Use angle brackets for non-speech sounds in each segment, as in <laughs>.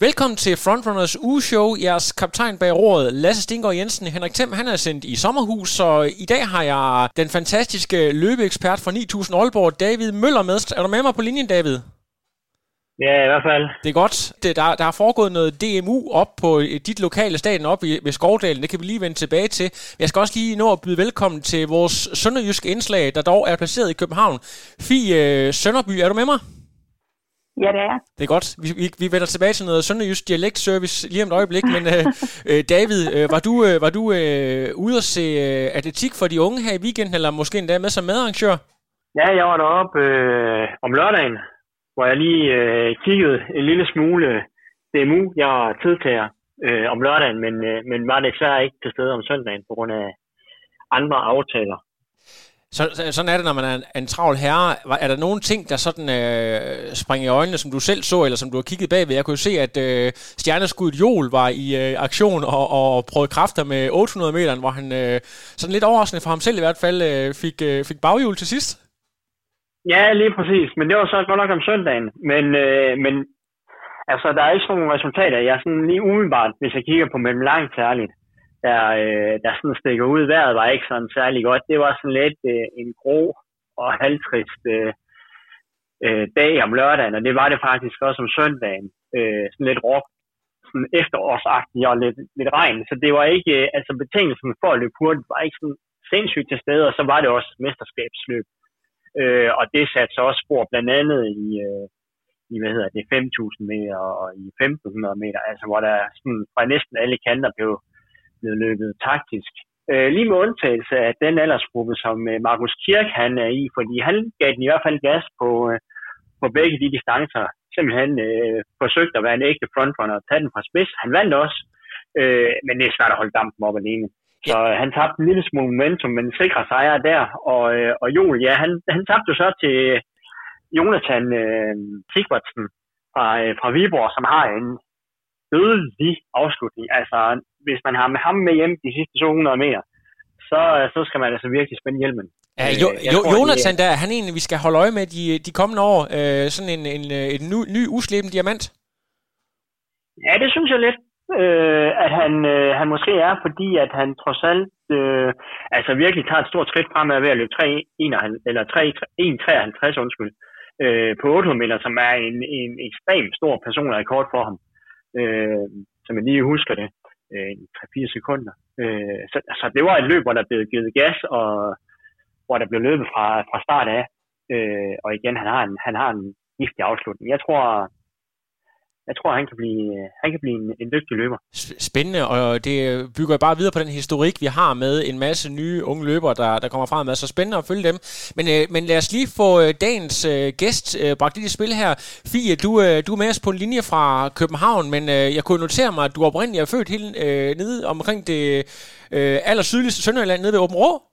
Velkommen til Frontrunners ugeshow. Jeres kaptajn bag rådet, Lasse Stinggaard Jensen. Henrik Thiem, han er sendt i sommerhus, så i dag har jeg den fantastiske løbeekspert fra 9000 Aalborg, David Møller med. Er du med mig på linjen, David? Ja, i hvert fald. Det er godt. Det, der, der har foregået noget DMU op på dit lokale staten op i, ved Skovdalen. Det kan vi lige vende tilbage til. Jeg skal også lige nå at byde velkommen til vores sønderjyske indslag, der dog er placeret i København. Fie Sønderby, er du med mig? Ja, det er Det er godt. Vi, vi, vi vender tilbage til noget sønderjysk dialektservice lige om et øjeblik, men øh, <laughs> øh, David, øh, var du, øh, var du øh, ude at se øh, atletik for de unge her i weekenden, eller måske endda med som medarrangør? Ja, jeg var deroppe øh, om lørdagen, hvor jeg lige øh, kiggede en lille smule DMU. Jeg var tidtager øh, om lørdagen, men, øh, men var desværre ikke til stede om søndagen på grund af andre aftaler. Så, sådan er det, når man er en, en travl herre. Er der nogle ting, der sådan øh, springer i øjnene, som du selv så, eller som du har kigget bagved? Jeg kunne jo se, at øh, stjerneskuddet Jol var i øh, aktion og, og prøvede kræfter med 800 meter, hvor han øh, sådan lidt overraskende for ham selv i hvert fald øh, fik, øh, fik baghjul til sidst. Ja, lige præcis. Men det var så godt nok om søndagen. Men, øh, men altså, der er ikke sådan nogle resultater. Jeg er sådan lige umiddelbart, hvis jeg kigger på mellem langt særligt, der, øh, der sådan stikker ud. Vejret var ikke sådan særlig godt. Det var sådan lidt øh, en grå og halvtrist øh, øh, dag om lørdagen, og det var det faktisk også om søndagen. Øh, sådan lidt råk, sådan efterårsagtigt og lidt, lidt regn. Så det var ikke, øh, altså betingelsen for at løbe hurtigt var ikke sådan sindssygt til stede, og så var det også mesterskabsløb. Øh, og det satte så også spor blandt andet i, øh, i hvad hedder det, 5.000 meter og i 1.500 meter, altså hvor der sådan, fra næsten alle kanter blev, blevet løbet taktisk. Øh, lige med undtagelse af den aldersgruppe, som øh, Markus Kirk han er i, fordi han gav den i hvert fald gas på, øh, på begge de distancer. Simpelthen øh, forsøgte at være en ægte frontrunner og tage den fra spids. Han vandt også, øh, men det er svært at holde dampen op alene. Så øh, han tabte en lille smule momentum, men sikrer sejr der. Og, øh, og Joel, ja, han, han tabte jo så til Jonathan øh, Sigvardsen fra, øh, fra Viborg, som har en dødelig afslutning. Altså, hvis man har med ham med hjem de sidste 200 meter, så, så skal man altså virkelig spænde hjelmen. Ja, jo, øh, jo, tror, Jonathan, der, han egentlig, vi skal holde øje med de, de kommende år. Øh, sådan en, en, en ny, ny uslæbende diamant. Ja, det synes jeg lidt, øh, at han, øh, han måske er, fordi at han trods alt øh, altså virkelig tager et stort skridt fremad ved at løbe 3, 1, eller 3, 1, undskyld, øh, på 800 meter, som er en, en ekstremt stor personrekord for ham. Øh, som jeg lige husker det øh, 3-4 sekunder. Øh, så så det var et løb, hvor der blev givet gas, og hvor der blev løbet fra, fra start af. Øh, og igen, han har en, han har en giftig afslutning. Jeg tror, jeg tror, han kan blive, han kan blive en, en dygtig løber. Spændende, og det bygger bare videre på den historik, vi har med en masse nye unge løbere, der, der kommer frem med. Så spændende at følge dem. Men, øh, men lad os lige få øh, dagens øh, gæst bragt lidt i spil her. Fie, du, du er med os på en linje fra København, men jeg kunne notere mig, at du oprindeligt er født helt øh, nede omkring det øh, allersydligste Sønderjylland, nede ved Åben Rå.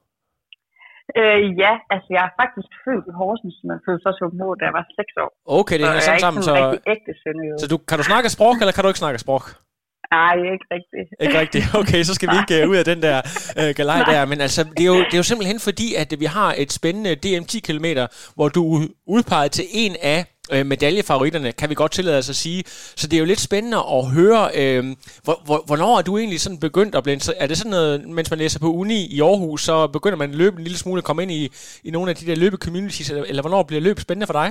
Øh, ja, altså jeg er faktisk født i Horsens, men født så som da jeg var 6 år. Okay, det hænger sammen. Så, ægte så du, kan du snakke sprog, eller kan du ikke snakke sprog? Nej, ikke rigtigt. Ikke rigtigt. Okay, så skal vi ikke uh, ud af den der uh, galej der. Men altså, det er, jo, det er jo simpelthen fordi, at vi har et spændende DM 10 km, hvor du er udpeget til en af øh, medaljefavoritterne, kan vi godt tillade os at sige. Så det er jo lidt spændende at høre, øh, hvor, hvor, hvornår er du egentlig sådan begyndt at blive... Er det sådan noget, mens man læser på uni i Aarhus, så begynder man at løbe en lille smule at komme ind i, i nogle af de der løbe-communities, eller, eller hvornår bliver løb spændende for dig?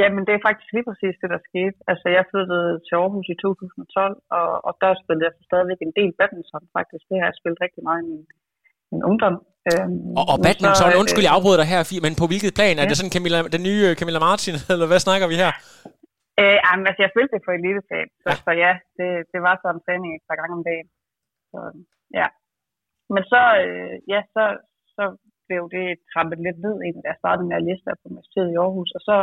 Ja, men det er faktisk lige præcis det, der skete. Altså, jeg flyttede til Aarhus i 2012, og, og der spillede jeg stadigvæk en del badminton, faktisk. Det har jeg spillet rigtig meget i min, min ungdom. Øhm, og, og badminton, så, undskyld, jeg afbryder dig her, men på hvilket plan? Ja. Er det sådan Camilla, den nye Camilla Martin, <laughs> eller hvad snakker vi her? Øh, jamen, altså, jeg spillede det for elitefag, så, ja. så ja, det, det var så en træning et par gange om dagen. Så, ja. Men så, øh, ja, så, så blev det trampet lidt ned, inden jeg startede med at læse der på universitetet i Aarhus, og så,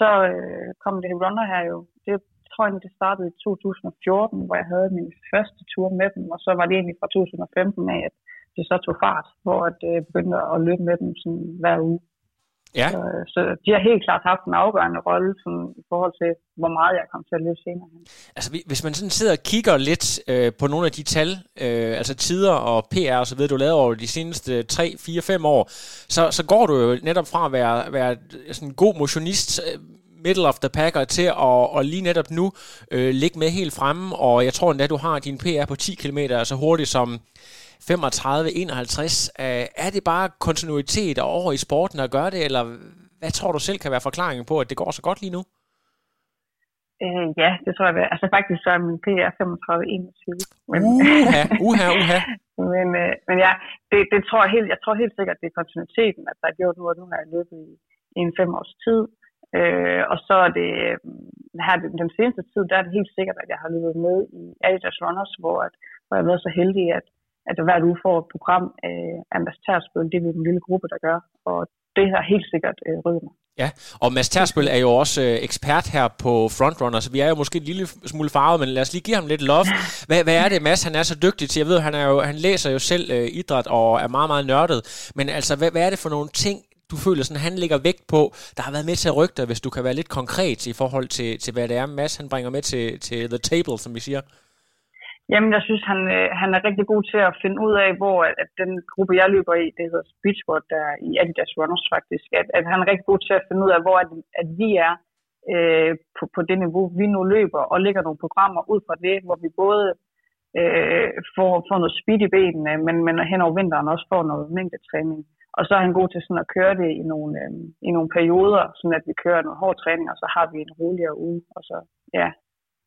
så øh, kom det runner her jo. Det tror jeg, det startede i 2014, hvor jeg havde min første tur med dem, og så var det egentlig fra 2015 af, at det så tog fart, hvor det øh, begyndte at løbe med dem sådan, hver uge. Ja. Så, så de har helt klart haft en afgørende rolle sådan, i forhold til, hvor meget jeg kom til at løbe senere. Altså hvis man sådan sidder og kigger lidt øh, på nogle af de tal, øh, altså tider og PR og så videre, du lavede over de seneste 3, 4, 5 år, så, så går du jo netop fra at være, være sådan en god motionist middle of the packer til at, og lige netop nu øh, ligge med helt fremme, og jeg tror endda, du har din PR på 10 km, altså hurtigt som 35-51. Øh, er det bare kontinuitet og over i sporten at gøre det, eller hvad tror du selv kan være forklaringen på, at det går så godt lige nu? Øh, ja, det tror jeg. Altså faktisk så er min PR 35-21. Men, uha, uha, <laughs> uha. men, øh, men ja, det, det tror jeg, helt, jeg tror helt sikkert, det er kontinuiteten, at der er gjort noget, nu har jeg løbet i, i en fem års tid. Øh, og så er det øh, her den, den seneste tid, der er det helt sikkert, at jeg har løbet med i Adidas Runners, hvor, at, hvor jeg har været så heldig, at, at hvert uge får et program øh, af Det er vi en lille gruppe, der gør. Og det har helt sikkert øh, ryddet mig. Ja, og Mads Tersbøl er jo også øh, ekspert her på Frontrunner, så vi er jo måske en lille smule farvet, men lad os lige give ham lidt love. Hvad, hvad er det, Mads han er så dygtig til? Jeg ved, han, er jo, han læser jo selv øh, idræt og er meget, meget nørdet, men altså, hvad, hvad er det for nogle ting, du føler, sådan, han lægger vægt på, der har været med til at rykke dig, hvis du kan være lidt konkret i forhold til, til hvad det er, Mads han bringer med til, til the table, som vi siger? Jamen, jeg synes, han, øh, han er rigtig god til at finde ud af, hvor at den gruppe, jeg løber i, det hedder Speedsport, der er i Adidas Runners faktisk, at, at han er rigtig god til at finde ud af, hvor at, at vi er øh, på, på det niveau, vi nu løber, og lægger nogle programmer ud fra det, hvor vi både øh, får, får noget speed i benene, men, men hen over vinteren også får noget mængdetræning. Og så er han god til sådan at køre det i nogle, øh, i nogle perioder, sådan at vi kører noget hård træning, og så har vi en roligere uge, og så, ja,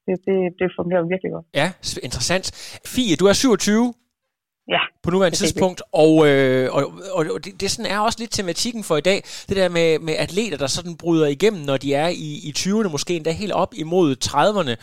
det, det, det fungerer virkelig godt. Ja, interessant. Fie, du er 27, Ja. På nuværende tidspunkt, og, øh, og, og, og det, det sådan er også lidt tematikken for i dag, det der med, med atleter, der sådan bryder igennem, når de er i, i 20'erne, måske endda helt op imod 30'erne,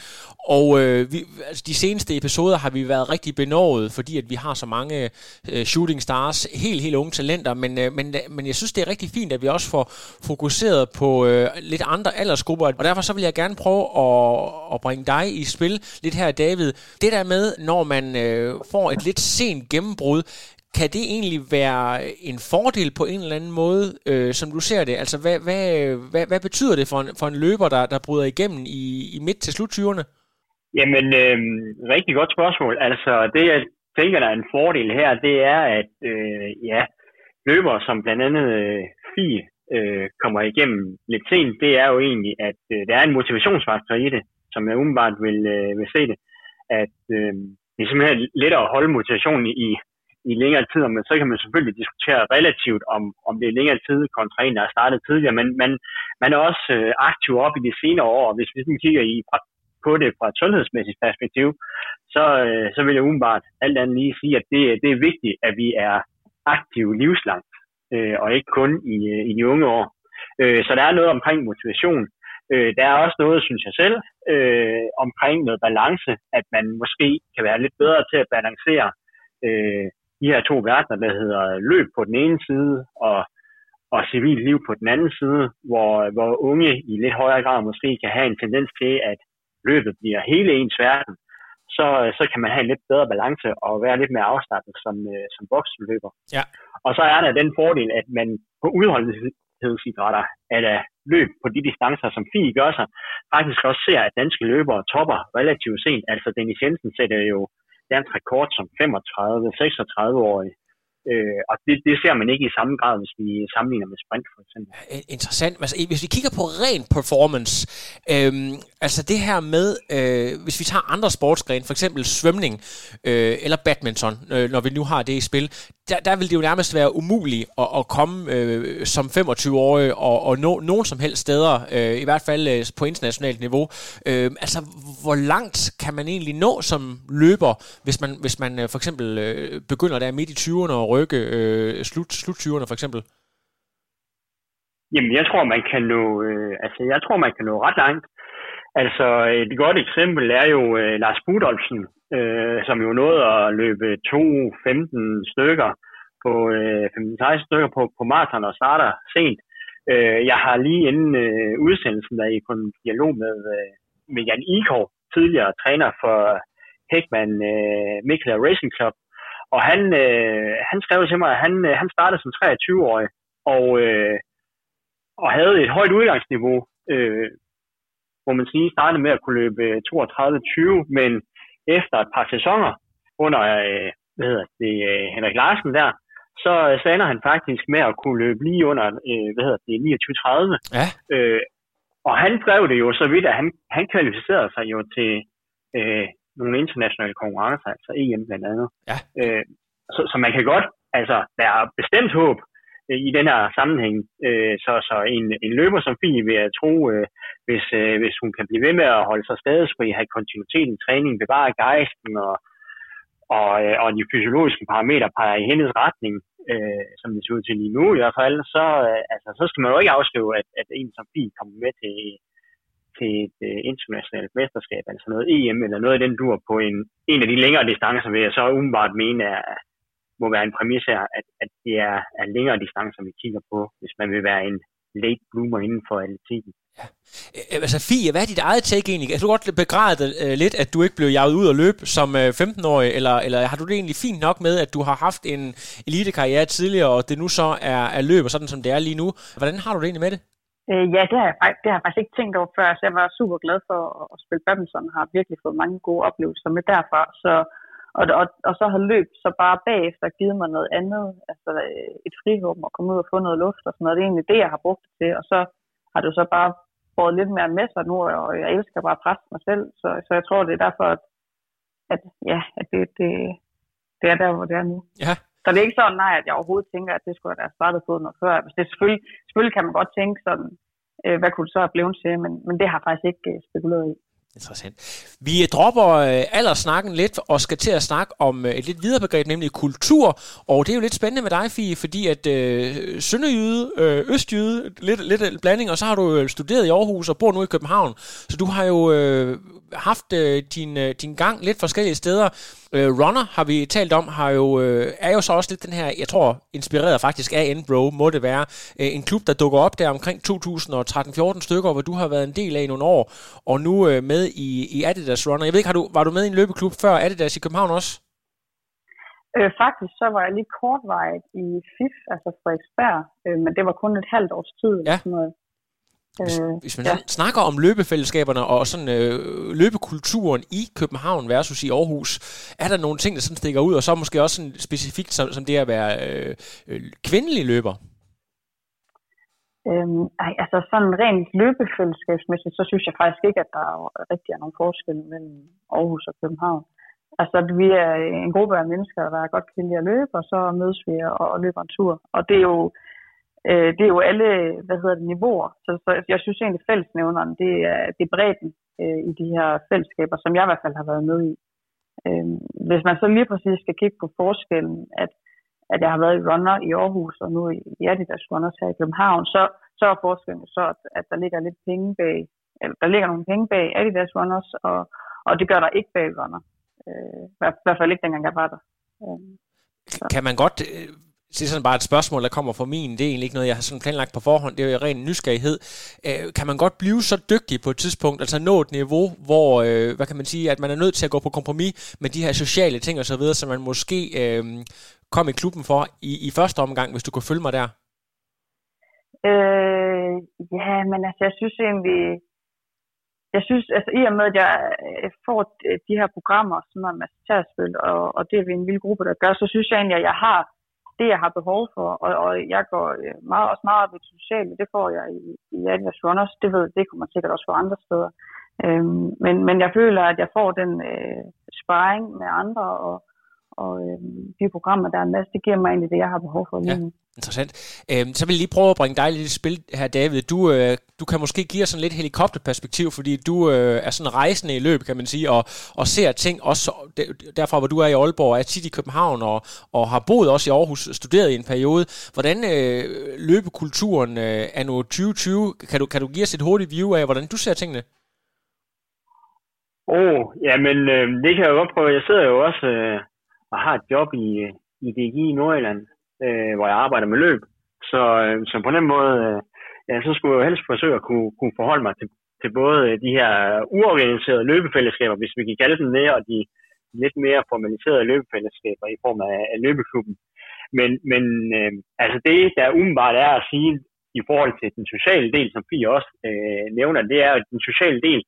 og øh, vi, altså de seneste episoder har vi været rigtig benåret, fordi at vi har så mange øh, shooting stars, helt, helt unge talenter, men, øh, men, men jeg synes, det er rigtig fint, at vi også får fokuseret på øh, lidt andre aldersgrupper, og derfor så vil jeg gerne prøve at, at bringe dig i spil lidt her, David. Det der med, når man øh, får et lidt sent gennembrud, kan det egentlig være en fordel på en eller anden måde, øh, som du ser det? Altså, hvad, hvad, hvad, hvad betyder det for en, for en løber, der, der bryder igennem i, i midt til slut 20'erne? Jamen, øh, rigtig godt spørgsmål. Altså, det jeg tænker, der er en fordel her, det er, at øh, ja, løbere som blandt andet øh, Fie øh, kommer igennem lidt sent, det er jo egentlig, at øh, der er en motivationsfaktor i det, som jeg umiddelbart vil, øh, vil se det, at øh, det er simpelthen lettere at holde motivationen i, i længere tid, men så kan man selvfølgelig diskutere relativt, om, om det er længere tid kontra en, der er startet tidligere, men man, man er også øh, aktiv op i de senere år, og hvis vi kigger i, på det fra et sundhedsmæssigt perspektiv, så, øh, så vil jeg umiddelbart alt andet lige sige, at det, det er vigtigt, at vi er aktive livslangt, øh, og ikke kun i, øh, i de unge år. Øh, så der er noget omkring motivation, Øh, der er også noget, synes jeg selv, øh, omkring noget balance, at man måske kan være lidt bedre til at balancere øh, de her to verdener, der hedder løb på den ene side og, og civilt liv på den anden side, hvor, hvor unge i lidt højere grad måske kan have en tendens til, at løbet bliver hele ens verden, så, så kan man have en lidt bedre balance og være lidt mere afslappet som, øh, som voksenløber. Ja. Og så er der den fordel, at man på udholdenhedsidrætter, eller øh, løb på de distancer, som FI gør sig, faktisk også ser, at danske løbere topper relativt sent. Altså Dennis Jensen sætter jo dansk rekord som 35-36-årig Øh, og det, det ser man ikke i samme grad, hvis vi sammenligner med sprint for eksempel. Interessant. Altså, hvis vi kigger på ren performance, øhm, altså det her med, øh, hvis vi tager andre sportsgrene, for eksempel svømning øh, eller badminton, øh, når vi nu har det i spil, der, der vil det jo nærmest være umuligt at, at komme øh, som 25-årig og, og nå nogen som helst steder, øh, i hvert fald øh, på internationalt niveau. Øh, altså, hvor langt kan man egentlig nå som løber, hvis man, hvis man øh, for eksempel øh, begynder der midt i 20'erne og rykke øh, slut, slut 20'erne for eksempel? Jamen, jeg tror, man kan nå, øh, altså, jeg tror, man kan nå ret langt. Altså, et godt eksempel er jo øh, Lars Budolfsen, øh, som jo nåede at løbe 2-15 stykker på øh, 15-16 stykker på, på maraton og starter sent. Øh, jeg har lige inden øh, udsendelsen været i en dialog med, øh, med Jan Ikov, tidligere træner for Hækman øh, Mikkel Racing Club, og han, øh, han skrev til mig, at han, øh, han startede som 23-årig, og, øh, og havde et højt udgangsniveau, øh, hvor man sige, startede med at kunne løbe 32-20, men efter et par sæsoner under øh, hvad hedder det, øh, Henrik Larsen der, så, så ender han faktisk med at kunne løbe lige under øh, hvad hedder det, 29-30. Ja. Øh, og han drev det jo så vidt, at han, han kvalificerede sig jo til øh, nogle internationale konkurrencer, altså EM blandt andet. Ja. Øh, så, så man kan godt, altså der er bestemt håb øh, Øh, i den her sammenhæng. Øh, så så en, en løber som Fie vil jeg tro, øh, hvis, øh, hvis hun kan blive ved med at holde sig skadesfri, have kontinuitet i træningen, bevare gejsten og, og, øh, og de fysiologiske parametre peger i hendes retning, øh, som det ser ud til lige nu i hvert fald, så, øh, altså, så skal man jo ikke afskrive, at, at en som Fie kommer med til, til et øh, internationalt mesterskab, altså noget EM eller noget af den dur på en, en af de længere distancer, vil jeg så umiddelbart mene er, må være en præmis her, at, at det er, er længere distancer, vi kigger på, hvis man vil være en late bloomer inden for atletikken. Ja. Altså Fie, hvad er dit eget take egentlig? Er du godt begræde uh, lidt, at du ikke blev jaget ud og løb som uh, 15-årig, eller, eller har du det egentlig fint nok med, at du har haft en elitekarriere tidligere, og det nu så er, er løber sådan, som det er lige nu? Hvordan har du det egentlig med det? Øh, ja, det har, jeg, det har jeg faktisk ikke tænkt over før, så jeg var super glad for at spille badminton, og har virkelig fået mange gode oplevelser med derfra, så, og, og, og så har løb så bare bagefter givet mig noget andet, altså øh, et frihåb og komme ud og få noget luft og sådan noget, det er egentlig det, jeg har brugt det til, og så har det så bare fået lidt mere med sig nu, og jeg elsker bare at presse mig selv, så, så jeg tror, det er derfor, at, at ja, at det, det, det er der, hvor det er nu. Ja. Så det er ikke sådan, nej, at jeg overhovedet tænker, at det skulle have startet på noget før. Altså, det er selvfølgelig, selvfølgelig kan man godt tænke sådan, øh, hvad kunne det så have blevet til, men, men det har jeg faktisk ikke øh, spekuleret i. Interessant. Vi dropper øh, alderssnakken lidt og skal til at snakke om øh, et lidt videre begreb, nemlig kultur. Og det er jo lidt spændende med dig, Fie, fordi at øh, Sønderjyde, øh, Østjyde, lidt, lidt blanding, og så har du øh, studeret i Aarhus og bor nu i København. Så du har jo øh, haft øh, din, øh, din gang lidt forskellige steder. Øh, Runner har vi talt om, har jo, øh, er jo så også lidt den her, jeg tror, inspireret faktisk af Enbro, må det være. Øh, en klub, der dukker op der omkring 2013-14 stykker, hvor du har været en del af i nogle år, og nu øh, med i, i Adidas Runner. Jeg ved ikke, har du, var du med i en løbeklub før Adidas i København også? Øh, faktisk så var jeg lige kortvejet i FIF, altså Frederiksberg, øh, men det var kun et halvt års tid. Ja. Sådan noget. Hvis, Øh, hvis man ja. snakker om løbefællesskaberne og sådan øh, løbekulturen i København versus i Aarhus, er der nogle ting, der sådan stikker ud, og så måske også sådan specifikt som, som det at være øh, øh, kvindelig løber? Øhm, ej, altså sådan rent løbefællesskabsmæssigt, så synes jeg faktisk ikke, at der er rigtig er nogen forskel mellem Aarhus og København. Altså, at vi er en gruppe af mennesker, der godt kan lide at løbe, og så mødes vi og, og løber en tur. Og det er jo, øh, Øh, det er jo alle, hvad hedder det, niveauer. Så, så jeg synes egentlig, fællesnævneren, det er, det er bredden øh, i de her fællesskaber, som jeg i hvert fald har været med i. Øh, hvis man så lige præcis skal kigge på forskellen, at, at jeg har været i Runner i Aarhus, og nu i, i Adidas Runners her i København, så, så er forskellen så, at, at der ligger lidt penge bag, eller der ligger nogle penge bag Adidas Runners, og, og det gør der ikke bag Runner. Øh, i hvert- fald ikke dengang jeg var der. Øh, Kan man godt... Øh, det er sådan bare et spørgsmål, der kommer fra min. Det er egentlig ikke noget, jeg har sådan planlagt på forhånd. Det er jo ren nysgerrighed. Øh, kan man godt blive så dygtig på et tidspunkt, altså nå et niveau, hvor, øh, hvad kan man sige, at man er nødt til at gå på kompromis med de her sociale ting og så videre, som man måske øh, kom i klubben for i, i første omgang, hvis du kunne følge mig der? Øh, ja, men altså, jeg synes egentlig, jeg synes, altså i og med, at jeg øh, får øh, de- her programmer, som er masterspil, og, og det er vi en lille gruppe, der gør, så synes jeg egentlig, at jeg har det, jeg har behov for, og, og jeg går øh, meget, også meget op i det sociale, det får jeg i, i Adidas Runners, det ved det kommer sikkert også få andre steder. Øhm, men, men jeg føler, at jeg får den øh, sparring med andre, og, og øh, de programmer, der er med, det giver mig egentlig det, jeg har behov for lige Ja. nu. Interessant. Øhm, så vil jeg lige prøve at bringe dig lidt i spil her, David. Du, øh, du kan måske give os sådan lidt helikopterperspektiv, fordi du øh, er sådan rejsende i løb, kan man sige, og, og ser ting også der- derfra, hvor du er i Aalborg, er tit i København, og, og har boet også i Aarhus, studeret i en periode. Hvordan øh, løbekulturen øh, er nu 2020? Kan du, kan du give os et hurtigt view af, hvordan du ser tingene? Åh, oh, jamen øh, det kan jeg jo godt prøve. Jeg sidder jo også øh, og har et job i, i DGI i Nordjylland, øh, hvor jeg arbejder med løb. Så, øh, så på den måde, øh, ja, så skulle jeg jo helst forsøge at kunne, kunne forholde mig til, til både øh, de her uorganiserede løbefællesskaber, hvis vi kan kalde dem det, og de lidt mere formaliserede løbefællesskaber i form af, af løbeklubben. Men, men øh, altså det, der umiddelbart er at sige i forhold til den sociale del, som Fie også øh, nævner, det er at den sociale del,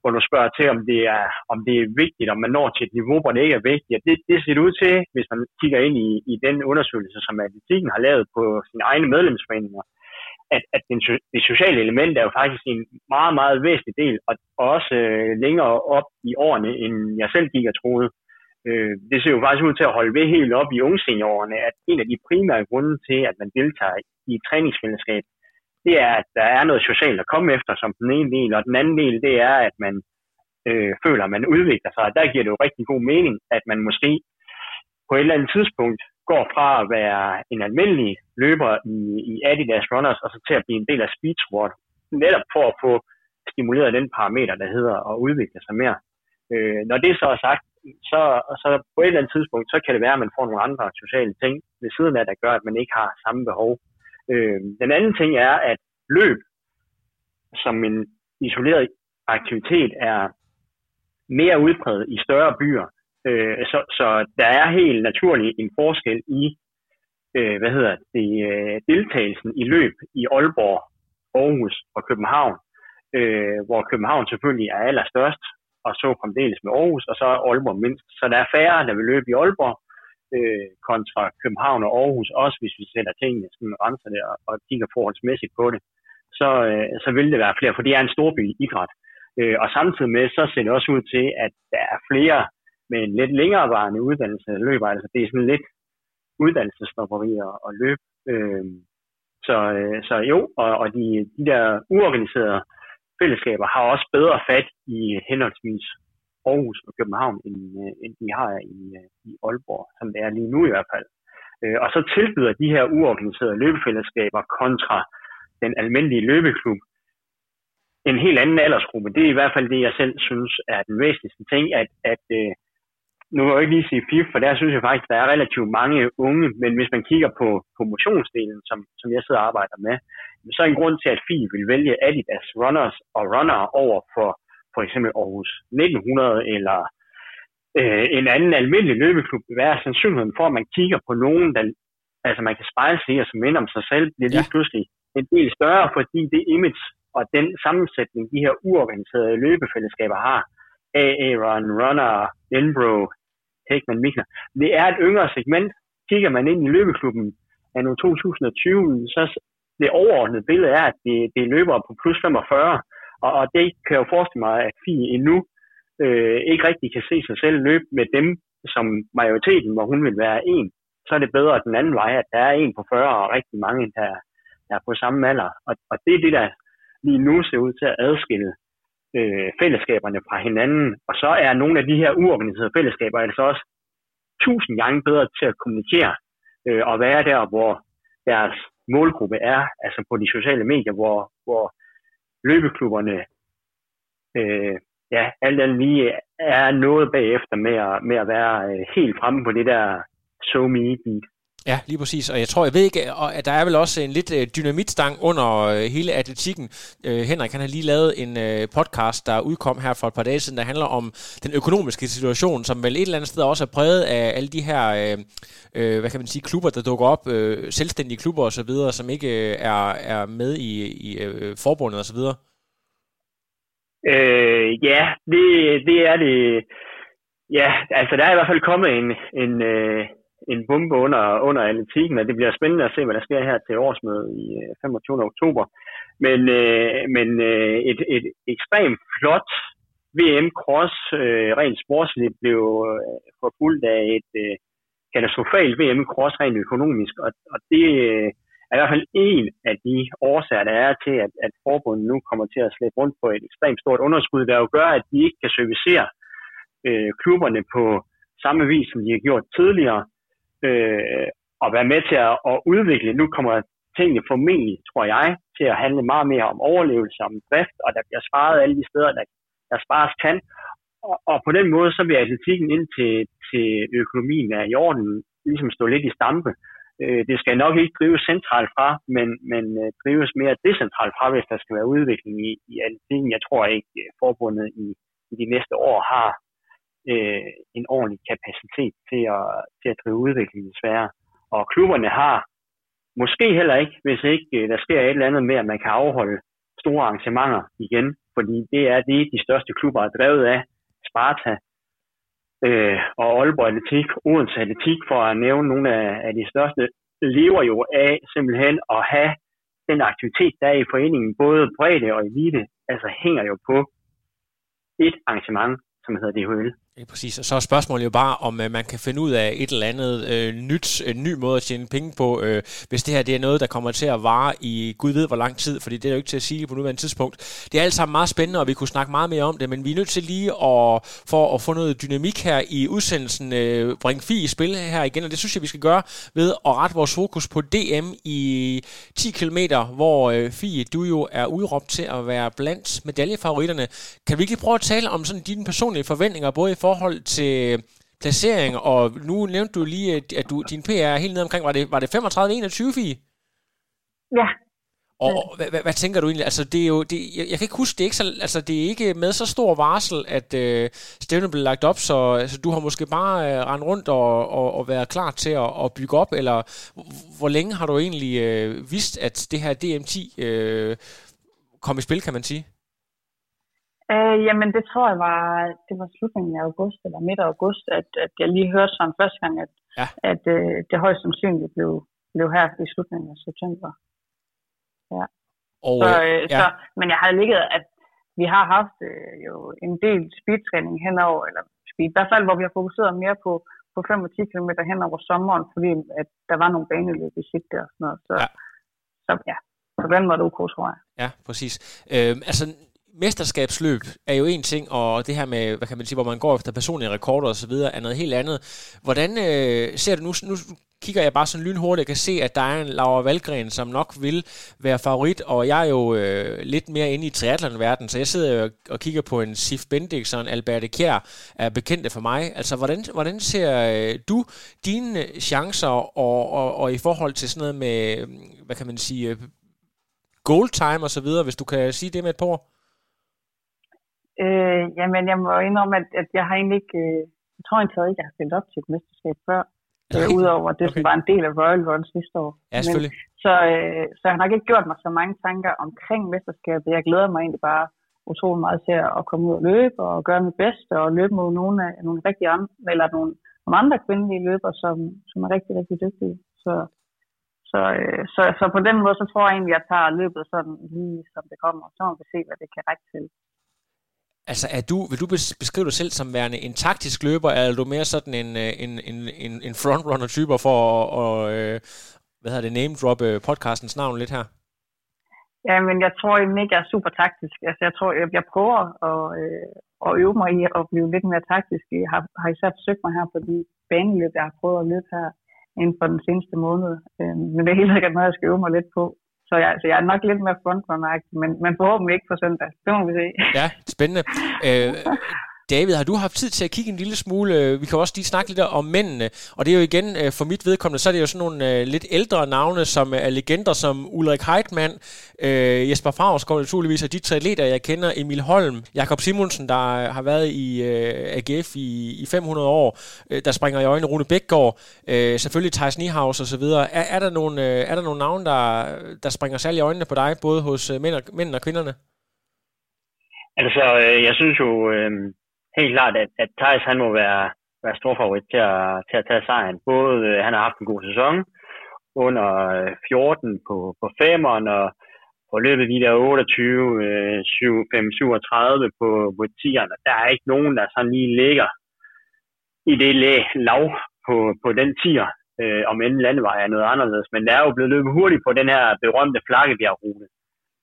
hvor du spørger til, om det, er, om det er vigtigt, om man når til et niveau, hvor det ikke er vigtigt. Det, det ser det ud til, hvis man kigger ind i, i den undersøgelse, som Atletikken har lavet på sine egne medlemsforeninger, at, at den, det sociale element er jo faktisk en meget, meget væsentlig del, og også øh, længere op i årene, end jeg selv gik og troede. Øh, det ser jo faktisk ud til at holde ved helt op i ungseniorerne, at en af de primære grunde til, at man deltager i et træningsfællesskab, det er, at der er noget socialt at komme efter som den ene del, og den anden del, det er, at man øh, føler, at man udvikler sig. Der giver det jo rigtig god mening, at man måske på et eller andet tidspunkt går fra at være en almindelig løber i, i Adidas Runners, og så til at blive en del af Speed netop for at få stimuleret den parameter, der hedder at udvikle sig mere. Øh, når det så er sagt, så, så på et eller andet tidspunkt, så kan det være, at man får nogle andre sociale ting ved siden af, der gør, at man ikke har samme behov. Øh, den anden ting er, at løb som en isoleret aktivitet er mere udbredt i større byer. Øh, så, så der er helt naturligt en forskel i øh, hvad hedder det, øh, deltagelsen i løb i Aalborg, Aarhus og København, øh, hvor København selvfølgelig er allerstørst, og så fremdeles med Aarhus, og så er Aalborg mindst. Så der er færre, der vil løbe i Aalborg, øh, kontra København og Aarhus, også hvis vi sætter tingene sådan renser det og, og kigger forholdsmæssigt på det, så, øh, så vil det være flere, for det er en storby idræt. Øh, og samtidig med, så ser det også ud til, at der er flere med en lidt længerevarende uddannelse løber. Altså det er sådan lidt uddannelsesstopperi og, og løb. Øh, så, øh, så jo, og, og de, de der uorganiserede fællesskaber har også bedre fat i henholdsvis Aarhus og København, end, øh, end de har i, øh, i Aalborg, som det er lige nu i hvert fald. Øh, og så tilbyder de her uorganiserede løbefællesskaber kontra den almindelige løbeklub en helt anden aldersgruppe. Det er i hvert fald det, jeg selv synes er den væsentligste ting, at, at nu vil jeg ikke lige sige FIF, for der synes jeg faktisk, der er relativt mange unge, men hvis man kigger på, på motionsdelen, som, som jeg sidder og arbejder med, så er en grund til, at FIF vil vælge Adidas Runners og Runner over for for eksempel Aarhus 1900 eller øh, en anden almindelig løbeklub, hvad er sandsynligheden for, at man kigger på nogen, der altså man kan spejle sig og som minder om sig selv, bliver lige ja. pludselig en del større, fordi det image og den sammensætning, de her uorganiserede løbefællesskaber har, AA Run, Runner, Enbro, Heckman, Mikner, det er et yngre segment. Kigger man ind i løbeklubben af 2020, så det overordnede billede er, at det, det løber på plus 45, og, og det kan jeg jo forestille mig, at Fie endnu øh, ikke rigtig kan se sig selv løbe med dem, som majoriteten, hvor hun vil være en. Så er det bedre den anden vej, at der er en på 40 og rigtig mange, der, der er på samme alder. Og, og det er det, der lige nu ser ud til at adskille øh, fællesskaberne fra hinanden. Og så er nogle af de her uorganiserede fællesskaber altså også tusind gange bedre til at kommunikere øh, og være der, hvor deres målgruppe er, altså på de sociale medier, hvor, hvor løbeklubberne øh, ja, alt andet lige er noget bagefter med at, med at være øh, helt fremme på det der so me beat. Ja, lige præcis. Og jeg tror, jeg ved ikke, at der er vel også en lidt øh, dynamitstang under øh, hele atletikken. Øh, Henrik, han har lige lavet en podcast, der udkom her for et par dage siden, der handler om den økonomiske situation, som vel et eller andet sted også er præget af alle de her, øh, hvad kan man sige, klubber, der dukker op, øh, selvstændige klubber osv., som ikke er, er med i, i forbundet osv. Øh, ja, det, det er det. Ja, altså der er i hvert fald kommet en, en, øh, en bombe under, under atletikken, og det bliver spændende at se, hvad der sker her til årsmødet i øh, 25. Oktober. Men, øh, men øh, et, et ekstremt flot VM Cross, øh, rent sportsligt, blev øh, forfulgt af et øh, katastrofalt VM Cross rent økonomisk, og, og det, øh, er i hvert fald en af de årsager, der er til, at, at forbundet nu kommer til at slæbe rundt på et ekstremt stort underskud, der jo gør, at de ikke kan servicere øh, klubberne på samme vis, som de har gjort tidligere, øh, og være med til at, at udvikle. Nu kommer tingene formentlig, tror jeg, til at handle meget mere om overlevelse, om drift, og der bliver sparet alle de steder, der, der spares kan. Og, og på den måde, så vil atletikken ind til, til økonomien er i orden, ligesom stå lidt i stampe. Øh, det skal nok ikke drives centralt fra, men, men øh, drives mere decentralt fra, hvis der skal være udvikling i, i atletikken. Jeg tror ikke, øh, forbundet i, i de næste år har øh, en ordentlig kapacitet til at, til at drive udvikling desværre. Og klubberne har måske heller ikke, hvis ikke øh, der sker et eller andet med, at man kan afholde store arrangementer igen, fordi det er det, de største klubber er drevet af. Sparta, øh, og Aalborg Atletik, Odense Atletik, for at nævne nogle af, af de største, lever jo af simpelthen at have den aktivitet, der er i foreningen, både bredde og elite, altså hænger jo på et arrangement, som hedder DHL. Ja, præcis. Og så er spørgsmålet jo bare, om øh, man kan finde ud af et eller andet øh, nyt, en ny måde at tjene penge på, øh, hvis det her det er noget, der kommer til at vare i gud ved hvor lang tid, fordi det er jo ikke til at sige på nuværende tidspunkt. Det er alt sammen meget spændende, og vi kunne snakke meget mere om det, men vi er nødt til lige at, for at få noget dynamik her i udsendelsen, øh, bringe fi i spil her igen, og det synes jeg, vi skal gøre ved at rette vores fokus på DM i 10 km, hvor øh, Fie, du jo er udråbt til at være blandt medaljefavoritterne. Kan vi ikke lige prøve at tale om sådan dine personlige forventninger, både i forhold til placering, og nu nævnte du lige, at du, din PR er helt nede omkring, var det, var det 35-21, Fie? Ja. Og hvad, hvad, hvad tænker du egentlig? Altså, det er jo, det, jeg, jeg kan ikke huske, det er ikke, så, altså, det er ikke med så stor varsel, at øh, stævnet blev lagt op, så altså, du har måske bare øh, rendt rundt og, og, og været klar til at, at bygge op, eller hvor længe har du egentlig øh, vidst, at det her DM10 øh, kom i spil, kan man sige? Øh, jamen, det tror jeg var, det var slutningen af august, eller midt af august, at, at jeg lige hørte sådan første gang, at, ja. at øh, det højst sandsynligt blev, blev her i slutningen af september. Ja. Og, så, øh, ja. så, men jeg havde ligget, at vi har haft øh, jo en del speedtræning henover, eller speed, i hvert fald, hvor vi har fokuseret mere på, på 5 og 10 km hen over sommeren, fordi at der var nogle baneløb i sigte og sådan noget. Så ja, så, ja. på den måde OK, tror jeg. Ja, præcis. Øh, altså, mesterskabsløb er jo en ting, og det her med, hvad kan man sige, hvor man går efter personlige rekorder og så videre, er noget helt andet. Hvordan øh, ser du nu, nu kigger jeg bare sådan lynhurtigt, og kan se, at der er en Laura Valgren, som nok vil være favorit, og jeg er jo øh, lidt mere inde i triathlon-verdenen, så jeg sidder jo og kigger på en Sif Bendix og en Alberte Kjær, er bekendte for mig. Altså, hvordan, hvordan ser øh, du dine chancer, og, og, og i forhold til sådan noget med, hvad kan man sige, øh, goal time og så videre, hvis du kan sige det med et par ord? Øh, jamen, jeg må indrømme, at, at jeg har egentlig ikke... Øh, jeg tror egentlig ikke, jeg har stillet op til et mesterskab før. Øh, Udover det, okay. som var en del af Royal Run sidste år. Ja, selvfølgelig. Men, så, øh, så jeg har nok ikke gjort mig så mange tanker omkring mesterskabet. Jeg glæder mig egentlig bare utrolig meget til at komme ud og løbe og gøre mit bedste og løbe mod nogle, af, nogle rigtig andre, eller nogle, nogle andre kvindelige løber, som, som er rigtig, rigtig dygtige. Så, så, øh, så, så på den måde, så tror jeg egentlig, at jeg tager løbet sådan lige som det kommer, så må vi se, hvad det kan række til. Altså, er du, vil du beskrive dig selv som værende en taktisk løber, eller er du mere sådan en, øh, en, en, en, en frontrunner-typer for at, og, øh, hvad hedder det, name-droppe podcastens navn lidt her? Ja, men jeg tror egentlig ikke, jeg er super taktisk. Altså, jeg tror, jeg, jeg prøver at, øh, at øve mig i at blive lidt mere taktisk. Jeg har, har især forsøgt mig her på de baneløb, jeg har prøvet at løbe her inden for den seneste måned. Øh, men det er helt sikkert noget, jeg skal øve mig lidt på. Så jeg, så jeg er nok lidt mere frontrunner men, men forhåbentlig ikke på søndag. Det må vi se. Ja, spændende. Øh, <laughs> David, har du haft tid til at kigge en lille smule? Øh, vi kan også lige snakke lidt om mændene. Og det er jo igen, øh, for mit vedkommende, så er det jo sådan nogle øh, lidt ældre navne, som er legender som Ulrik Heitmann, Jesper Favsgaard naturligvis, og de tre leder, jeg kender, Emil Holm, Jakob Simonsen, der har været i AGF i, i 500 år, der springer i øjnene Rune Bækgaard, selvfølgelig Thijs Niehaus og så videre. Er, er, der nogle, er der nogle navne, der, der springer særlig i øjnene på dig, både hos mænd, og, mænd og kvinderne? Altså, jeg synes jo, øh, helt klart, at, at Thijs han må være, være stor favorit til at, til at tage sejren. Både øh, han har haft en god sæson under øh, 14 på, på femeren og på løbet de der 28, øh, 7, 5, 37 på, på 10'erne. Der er ikke nogen, der sådan lige ligger i det lav på, på den 10'er, øh, om end landevej er noget anderledes. Men der er jo blevet løbet hurtigt på den her berømte flakkebjergrute.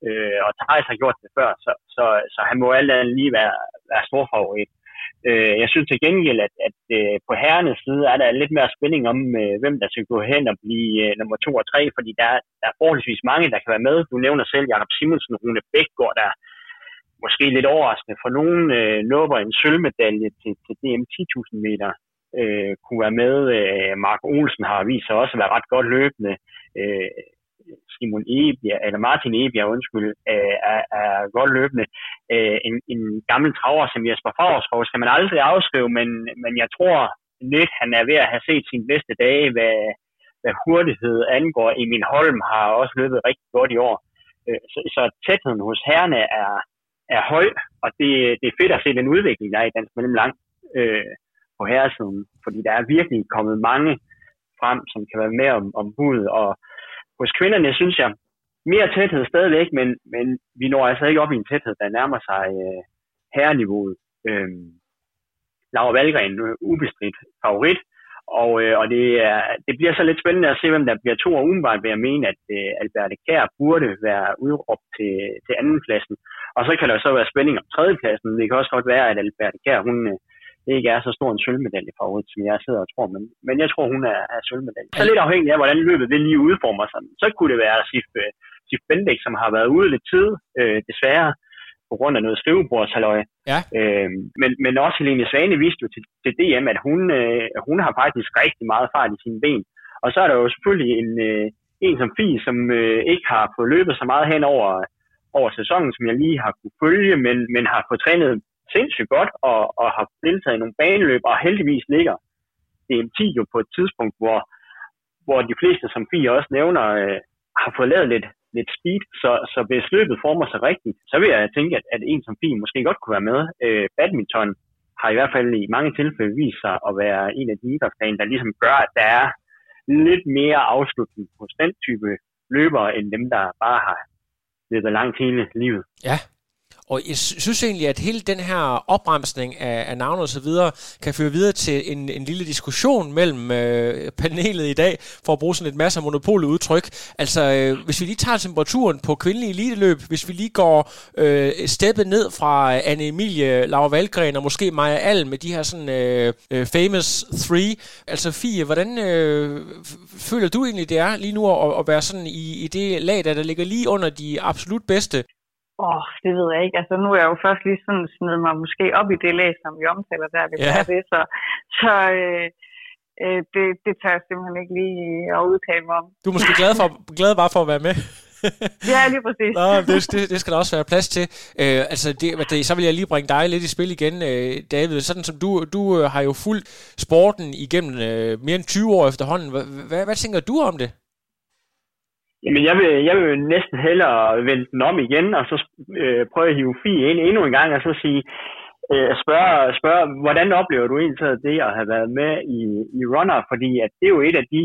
Øh, og Thijs har gjort det før, så, så, så han må alt andet lige være, være stor favorit. Øh, jeg synes til gengæld, at, at øh, på herrenes side er der lidt mere spænding om, øh, hvem der skal gå hen og blive øh, nummer to og tre, fordi der, der er forholdsvis mange, der kan være med. Du nævner selv Jakob Simonsen, Rune Bækgaard, der måske lidt overraskende for nogen øh, nubber en sølvmedalje til, til DM 10.000 meter. Øh, kunne være med. Øh, Mark Olsen har vist sig også at være ret godt løbende. Øh, Simon Ebjerg, eller Martin Ebjerg, undskyld, øh, er, er godt løbende. Øh, en, en gammel traver som Jesper Favrskov skal man aldrig afskrive, men, men jeg tror lidt, han er ved at have set sin bedste dage, hvad, hvad hurtighed angår. Emil Holm har også løbet rigtig godt i år. Øh, så, så tætheden hos herrene er, er høj, og det, det er fedt at se den udvikling, der er i dansk mellem lang øh, på herresiden, fordi der er virkelig kommet mange frem, som kan være med om, om bud, og hos kvinderne synes jeg, mere tæthed stadigvæk, men, men vi når altså ikke op i en tæthed, der nærmer sig øh, herreniveauet. Øhm, Laura Valgren, øh, ubestridt favorit, og, øh, og det, er, det bliver så lidt spændende at se, hvem der bliver to, og umiddelbart vil jeg mene, at øh, Albert Kær burde være udråbt til, til andenpladsen. Og så kan der så være spænding om tredjepladsen. Det kan også godt være, at Albert Kær, hun øh, ikke er så stor en sølvmedaljefavorit, som jeg sidder og tror, men, men jeg tror, hun er, er sølvmedalje. Så lidt afhængig af, hvordan løbet det lige udformer sig. Så kunne det være Sif, øh, Sif Bendik, som har været ude lidt tid, øh, desværre, på grund af noget skrivebordshalløj. Ja. Øh, men, men også Helene Svane viste jo til, til DM, at hun, øh, hun har faktisk rigtig meget fart i sine ben. Og så er der jo selvfølgelig en, øh, en som Fie, som øh, ikke har fået løbet så meget hen over, over sæsonen, som jeg lige har kunne følge, men, men har fået trænet sindssygt godt og, og har deltaget i nogle baneløb, og heldigvis ligger DM10 jo på et tidspunkt, hvor, hvor de fleste, som Fie også nævner, øh, har fået lavet lidt, lidt speed, så, så hvis løbet former sig rigtigt, så vil jeg tænke, at, at en som Fie måske godt kunne være med. Øh, badminton har i hvert fald i mange tilfælde vist sig at være en af de idrætsgrene, der ligesom gør, at der er lidt mere afslutning hos den type løbere, end dem, der bare har løbet langt hele livet. Ja, og jeg synes egentlig, at hele den her opremsning af, af navne og så videre, kan føre videre til en, en lille diskussion mellem øh, panelet i dag, for at bruge sådan et masse af monopoludtryk. Altså, øh, hvis vi lige tager temperaturen på kvindelige eliteløb, hvis vi lige går øh, steppet ned fra Anne Emilie, Laura Valgren og måske Maja Alm med de her sådan øh, øh, famous three. Altså, Fie, hvordan øh, føler du egentlig, det er lige nu at, at være sådan i, i det lag, der, der ligger lige under de absolut bedste? Åh, oh, det ved jeg ikke. Altså, nu er jeg jo først lige sådan snedet mig måske op i det læs, som vi omtaler der, hvis ja. det. Så, så øh, øh, det, det tager jeg simpelthen ikke lige at udtale mig om. Du er måske glad, for, glad bare for at være med. <laughs> ja, lige præcis. Nå, det, det, det skal der også være plads til. Øh, altså, det, det, så vil jeg lige bringe dig lidt i spil igen, øh, David. Sådan som du, du øh, har jo fulgt sporten igennem øh, mere end 20 år efterhånden. Hvad, hvad, hvad tænker du om det? Jamen, jeg vil, jeg vil næsten hellere vende den om igen, og så øh, prøve at hive Fie ind endnu en gang, og så sige, øh, spørge, spørge, hvordan oplever du egentlig det at have været med i, i Runner? Fordi at det er jo et af de,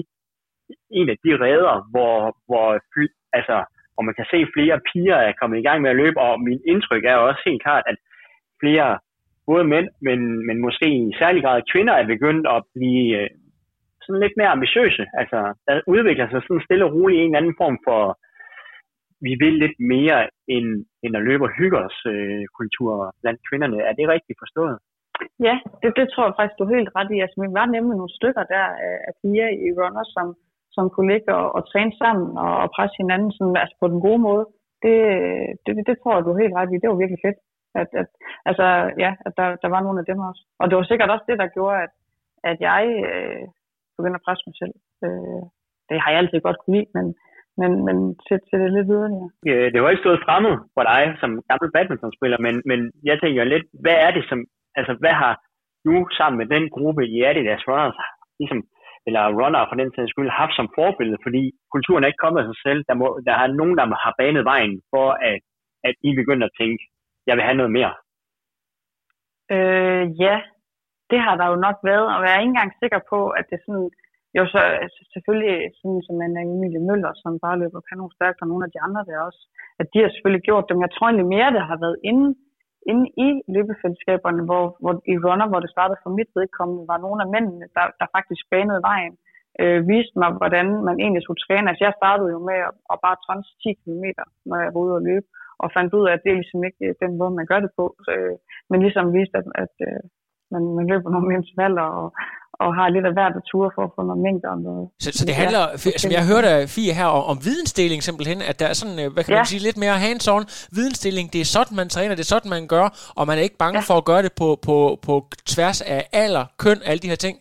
en af de redder, hvor, hvor, altså, hvor man kan se flere piger er kommet i gang med at løbe, og min indtryk er også helt klart, at flere både mænd, men, men måske i særlig grad kvinder er begyndt at blive øh, sådan lidt mere ambitiøse. Altså, der udvikler sig sådan stille og roligt en eller anden form for, vi vil lidt mere end, end at løbe og hygge os øh, kultur blandt kvinderne. Er det rigtigt forstået? Ja, det, det tror jeg faktisk, du er helt ret i. Altså, vi var nemlig nogle stykker der af piger i runners, som, som kunne ligge og, og træne sammen og, og presse hinanden sådan, altså på den gode måde. Det, det, det, det tror jeg, du er helt ret i. Det var virkelig fedt. At, at, altså, ja, at der, der var nogle af dem også. Og det var sikkert også det, der gjorde, at, at jeg øh, begynde at presse mig selv. Øh, det har jeg altid godt kunne lide, men, men, men til, til det lidt videre. Ja, det var ikke stået fremmed for dig som gammel badmintonspiller, men, men jeg tænker lidt, hvad er det som, altså hvad har du sammen med den gruppe i Adidas Runners, ligesom, eller runner for den sags skyld, haft som forbillede, fordi kulturen er ikke kommet af sig selv. Der, må, der er nogen, der har banet vejen for, at, at I begynder at tænke, jeg vil have noget mere. Øh, ja, det har der jo nok været, og jeg er ikke engang sikker på, at det sådan, jo så altså, selvfølgelig sådan som en Emilie Møller, som bare løber kanon stærkt, og nogle af de andre der også, at de har selvfølgelig gjort dem. Jeg tror egentlig mere, det har været inde, inde i løbefællesskaberne, hvor, hvor i runner, hvor det startede for mit vedkommende, var nogle af mændene, der, der faktisk banede vejen, øh, viste mig, hvordan man egentlig skulle træne. Altså jeg startede jo med at, at bare trænse 10 km, når jeg var ude og løbe, og fandt ud af, at det er ligesom ikke den måde, man gør det på. Øh, men ligesom viste, at, at, øh, man, man løber nogle intervaller og, og har lidt af hver tur for at få noget mængde om noget. Så, så det handler, ja, som jeg hørte af Fie her, om, om vidensdeling simpelthen, at der er sådan, øh, hvad kan ja. man sige, lidt mere hands-on vidensdeling. Det er sådan, man træner, det er sådan, man gør, og man er ikke bange ja. for at gøre det på, på, på tværs af alder, køn, alle de her ting.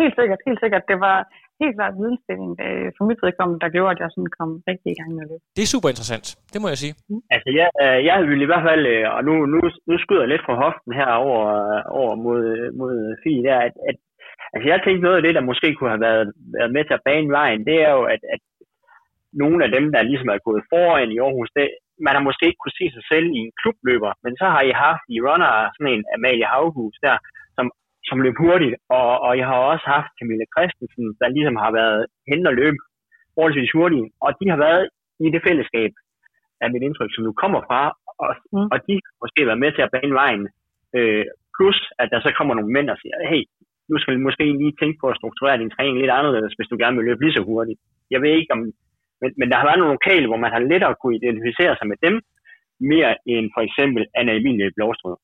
Helt sikkert, helt sikkert. Det var, helt klart vidensdeling øh, for mit vedkommende, der gjorde, at jeg sådan kom rigtig i gang med det. Det er super interessant, det må jeg sige. Mm. Altså, jeg, øh, jeg vil i hvert fald, øh, og nu, nu, nu skyder jeg lidt fra hoften her over, over mod, mod Fie, der, at, at altså, jeg tænkte noget af det, der måske kunne have været, været med til at bane vejen, det er jo, at, at nogle af dem, der ligesom er gået foran i Aarhus, det, man har måske ikke kunne se sig selv i en klubløber, men så har I haft i runner sådan en Amalie Havhus der, som løb hurtigt, og, og jeg har også haft Camilla Christensen, der ligesom har været hen og løb forholdsvis hurtigt, og de har været i det fællesskab, er mit indtryk, som du kommer fra, og, mm. og de måske være med til at bane vejen. Øh, plus, at der så kommer nogle mænd og siger, hey, nu skal vi måske lige tænke på at strukturere din træning lidt anderledes, hvis du gerne vil løbe lige så hurtigt. Jeg ved ikke om, men, men der har været nogle lokale, hvor man har lettere kunne identificere sig med dem, mere end for eksempel Anna Emilie Blåstrød.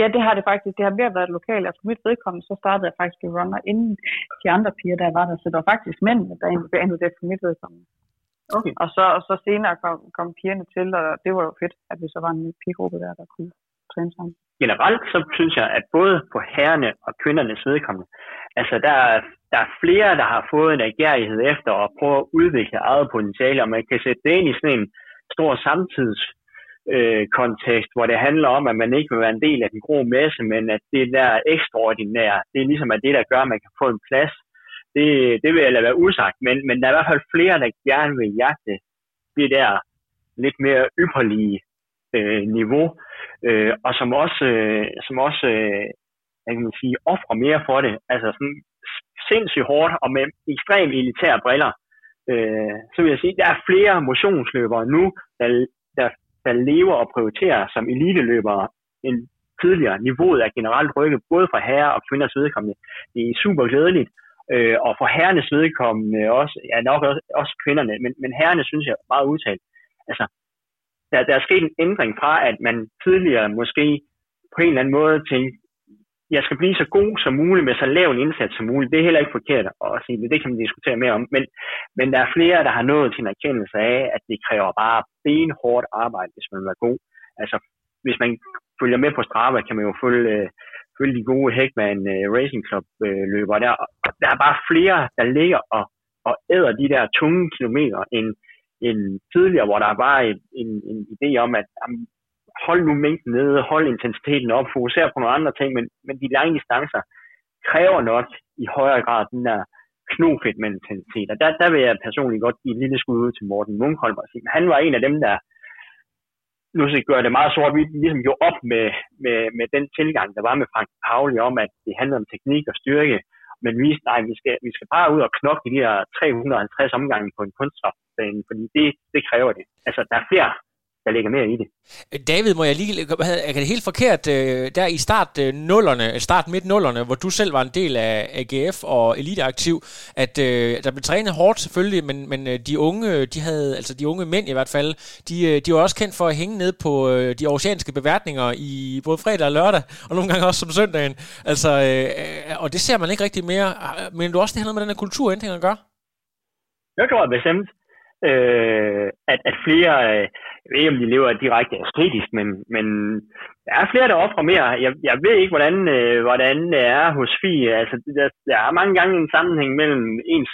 Ja, det har det faktisk. Det har mere været lokalt. Altså mit vedkommende, så startede jeg faktisk i runner, inden de andre piger, der var der. Så det var faktisk mændene, der egentlig blev det for mit vedkommende. Okay. Og, så, og så senere kom, kom pigerne til, og det var jo fedt, at vi så var en pigegruppe der, der kunne træne sammen. Generelt så synes jeg, at både på herrene og kvindernes vedkommende, altså der er, der er flere, der har fået en agerighed efter at prøve at udvikle eget potentiale, og man kan sætte det ind i sådan en stor samtids øh, kontekst, hvor det handler om, at man ikke vil være en del af den grå masse, men at det der ekstraordinære, det er ligesom at det, der gør, at man kan få en plads. Det, det vil jeg lade være usagt, men, men der er i hvert fald flere, der gerne vil jagte det der lidt mere ypperlige øh, niveau, øh, og som også, øh, som også øh, jeg kan man sige, offrer mere for det. Altså sådan sindssygt hårdt og med ekstremt elitære briller. Øh, så vil jeg sige, der er flere motionsløbere nu, der, der der lever og prioriterer som eliteløbere end tidligere. Niveauet er generelt rykket både for herrer og kvinders vedkommende. Det er super glædeligt, øh, og for herrenes vedkommende også, ja nok også, også kvinderne, men, men herrene synes jeg er meget udtalt. Altså, der, der er sket en ændring fra, at man tidligere måske på en eller anden måde tænkte, jeg skal blive så god som muligt med så lav en indsats som muligt. Det er heller ikke forkert at sige det. Det kan man diskutere mere om. Men, men der er flere, der har nået til en erkendelse af, at det kræver bare benhårdt arbejde, hvis man vil være god. Altså, hvis man følger med på Strava, kan man jo følge, øh, følge de gode Heckman øh, Racing Club-løbere. Øh, der, der er bare flere, der ligger og, og æder de der tunge kilometer, end, end tidligere, hvor der var en, en, en idé om, at jamen, hold nu mængden nede, hold intensiteten op, fokusere på nogle andre ting, men, men de lange distancer kræver nok i højere grad den der knofedt mentalitet. Og der, der vil jeg personligt godt give et lille skud ud til Morten Munkholm og sige, han var en af dem, der nu skal gøre det meget sort, vi ligesom gjorde op med, med, med den tilgang, der var med Frank Pauli om, at det handler om teknik og styrke, men vi, nej, vi skal, vi skal bare ud og knokle de her 350 omgange på en kunststofbane, fordi det, det kræver det. Altså, der er flere der ligger mere i det. David, må jeg lige, er det helt forkert, øh, der i start øh, nullerne, start midt nullerne, hvor du selv var en del af AGF og Eliteaktiv, at øh, der blev trænet hårdt selvfølgelig, men, men de unge, de havde, altså de unge mænd i hvert fald, de, de var også kendt for at hænge ned på de oceanske beværtninger i både fredag og lørdag, og nogle gange også som søndagen. Altså, og det ser man ikke rigtig mere. Men du også, det har noget med den her kulturændring at gøre? Jeg tror bestemt, øh, at, at flere, øh, jeg ved ikke om de lever direkte æstetisk, men, men der er flere, der offrer mere. Jeg, jeg ved ikke, hvordan, øh, hvordan det er hos FI. Altså, der, der er mange gange en sammenhæng mellem ens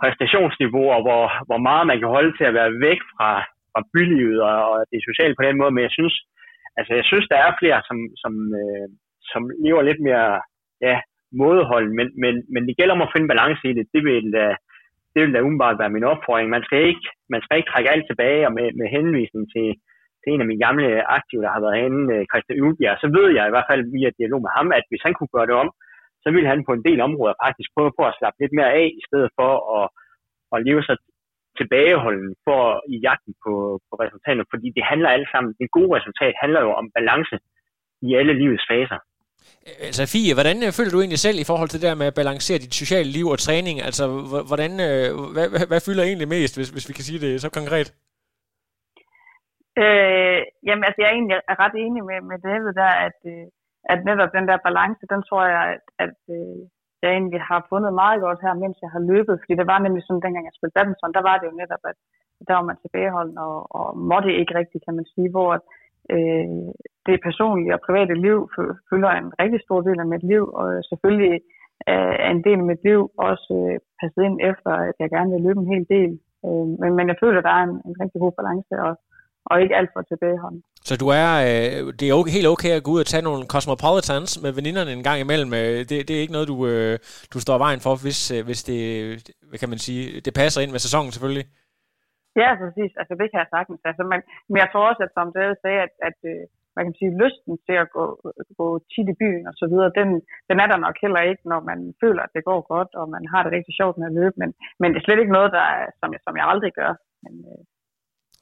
præstationsniveau og hvor, hvor meget man kan holde til at være væk fra, fra bylivet og, og det sociale på den måde, men jeg synes, altså, jeg synes der er flere, som, som, øh, som lever lidt mere ja, mådehold, men, men, men det gælder om at finde balance i det. Det vil, øh, det vil da umiddelbart være min opfordring. Man skal ikke, man skal ikke trække alt tilbage, og med, med henvisning til, til en af mine gamle aktive, der har været herinde, øh, Christian Ulbjerg, så ved jeg i hvert fald via dialog med ham, at hvis han kunne gøre det om, så ville han på en del områder faktisk prøve på at slappe lidt mere af, i stedet for at, at leve sig tilbageholden for i jagten på, på resultaterne, fordi det handler alt sammen, det gode resultat handler jo om balance i alle livets faser. Øh, altså Fie, hvordan øh, føler du egentlig selv i forhold til det der med at balancere dit sociale liv og træning? Altså, hvordan, øh, hvad, hvad, hvad fylder egentlig mest, hvis, hvis vi kan sige det så konkret? Øh, jamen, altså, jeg er egentlig ret enig med, med David der, at, øh, at netop den der balance, den tror jeg, at, at jeg egentlig har fundet meget godt her, mens jeg har løbet. Fordi det var nemlig sådan, dengang jeg spillede badminton, der var det jo netop, at der var man tilbageholden og, og måtte ikke rigtigt, kan man sige, hvor øh, det personlige og private liv fylder en rigtig stor del af mit liv, og selvfølgelig øh, er en del af mit liv også øh, passet ind efter, at jeg gerne vil løbe en hel del. Øh, men, men jeg føler, at der er en, en rigtig god balance, og, og ikke alt for tilbageholden. Så du er, øh, det er okay, helt okay at gå ud og tage nogle cosmopolitans med veninderne en gang imellem. Øh, det, det er ikke noget, du, øh, du står vejen for, hvis, øh, hvis det, hvad kan man sige, det passer ind med sæsonen selvfølgelig. Ja, præcis. Altså, det kan jeg sagtens. Altså, man, men jeg tror også, at som David sagde, at, at øh, man kan sige, lysten til at gå, gå tit i byen og så videre, den, den er der nok heller ikke, når man føler, at det går godt, og man har det rigtig sjovt med at løbe. Men, men det er slet ikke noget, der er, som, jeg, som jeg aldrig gør. Men øh,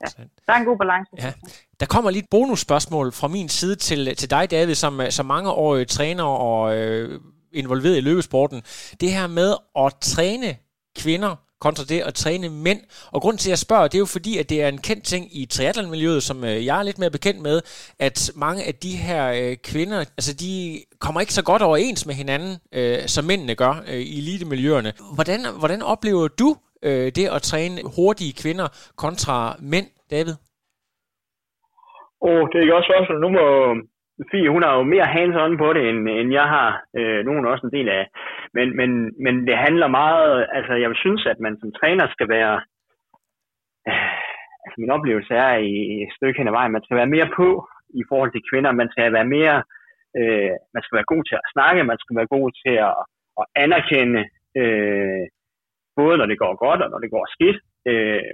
ja, der er en god balance. Ja. Der kommer lidt bonusspørgsmål fra min side til, til dig, David, som, som mange år træner og øh, involveret i løbesporten. Det her med at træne kvinder kontra det at træne mænd. Og grund til, at jeg spørger, det er jo fordi, at det er en kendt ting i triathlonmiljøet, som øh, jeg er lidt mere bekendt med, at mange af de her øh, kvinder, altså de kommer ikke så godt overens med hinanden, øh, som mændene gør øh, i elitemiljøerne. Hvordan, hvordan oplever du øh, det at træne hurtige kvinder kontra mænd, David? Åh, oh, det er også også, nu må Fie, hun har jo mere hands-on på det, end, end jeg har. Øh, nogen er også en del af. Men, men, men det handler meget, altså jeg synes, at man som træner skal være, øh, altså min oplevelse er i, i et stykke hen ad vejen, man skal være mere på i forhold til kvinder. Man skal være mere, øh, man skal være god til at snakke, man skal være god til at, at anerkende, øh, både når det går godt og når det går skidt. Øh,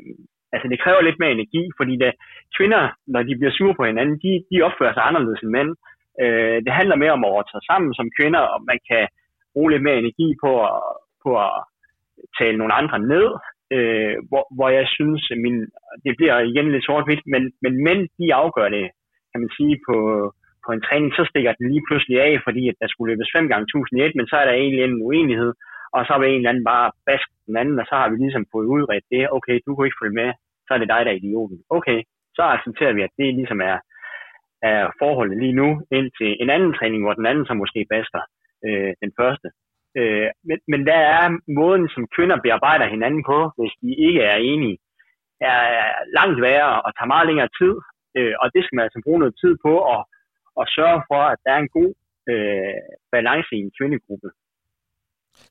altså det kræver lidt mere energi, fordi da kvinder, når de bliver sure på hinanden, de, de opfører sig anderledes end mænd. Øh, det handler mere om at overtage sammen som kvinder, og man kan bruge lidt mere energi på at, på at tale nogle andre ned, øh, hvor, hvor jeg synes, min, det bliver igen lidt sort-hvidt, men, men mænd, de afgør det, kan man sige, på, på en træning, så stikker den lige pludselig af, fordi at der skulle løbes 5 gange 1000 i et, men så er der egentlig en uenighed, og så vil en eller anden bare baske den anden, og så har vi ligesom fået udredt det, okay, du kunne ikke følge med, så er det dig, der er idioten. Okay, så accepterer vi, at det ligesom er, er forholdet lige nu, indtil en anden træning, hvor den anden så måske baster øh, den første. Øh, men, men der er måden, som kvinder bearbejder hinanden på, hvis de ikke er enige, er langt værre og tager meget længere tid. Øh, og det skal man altså bruge noget tid på at, at sørge for, at der er en god øh, balance i en kvindegruppe.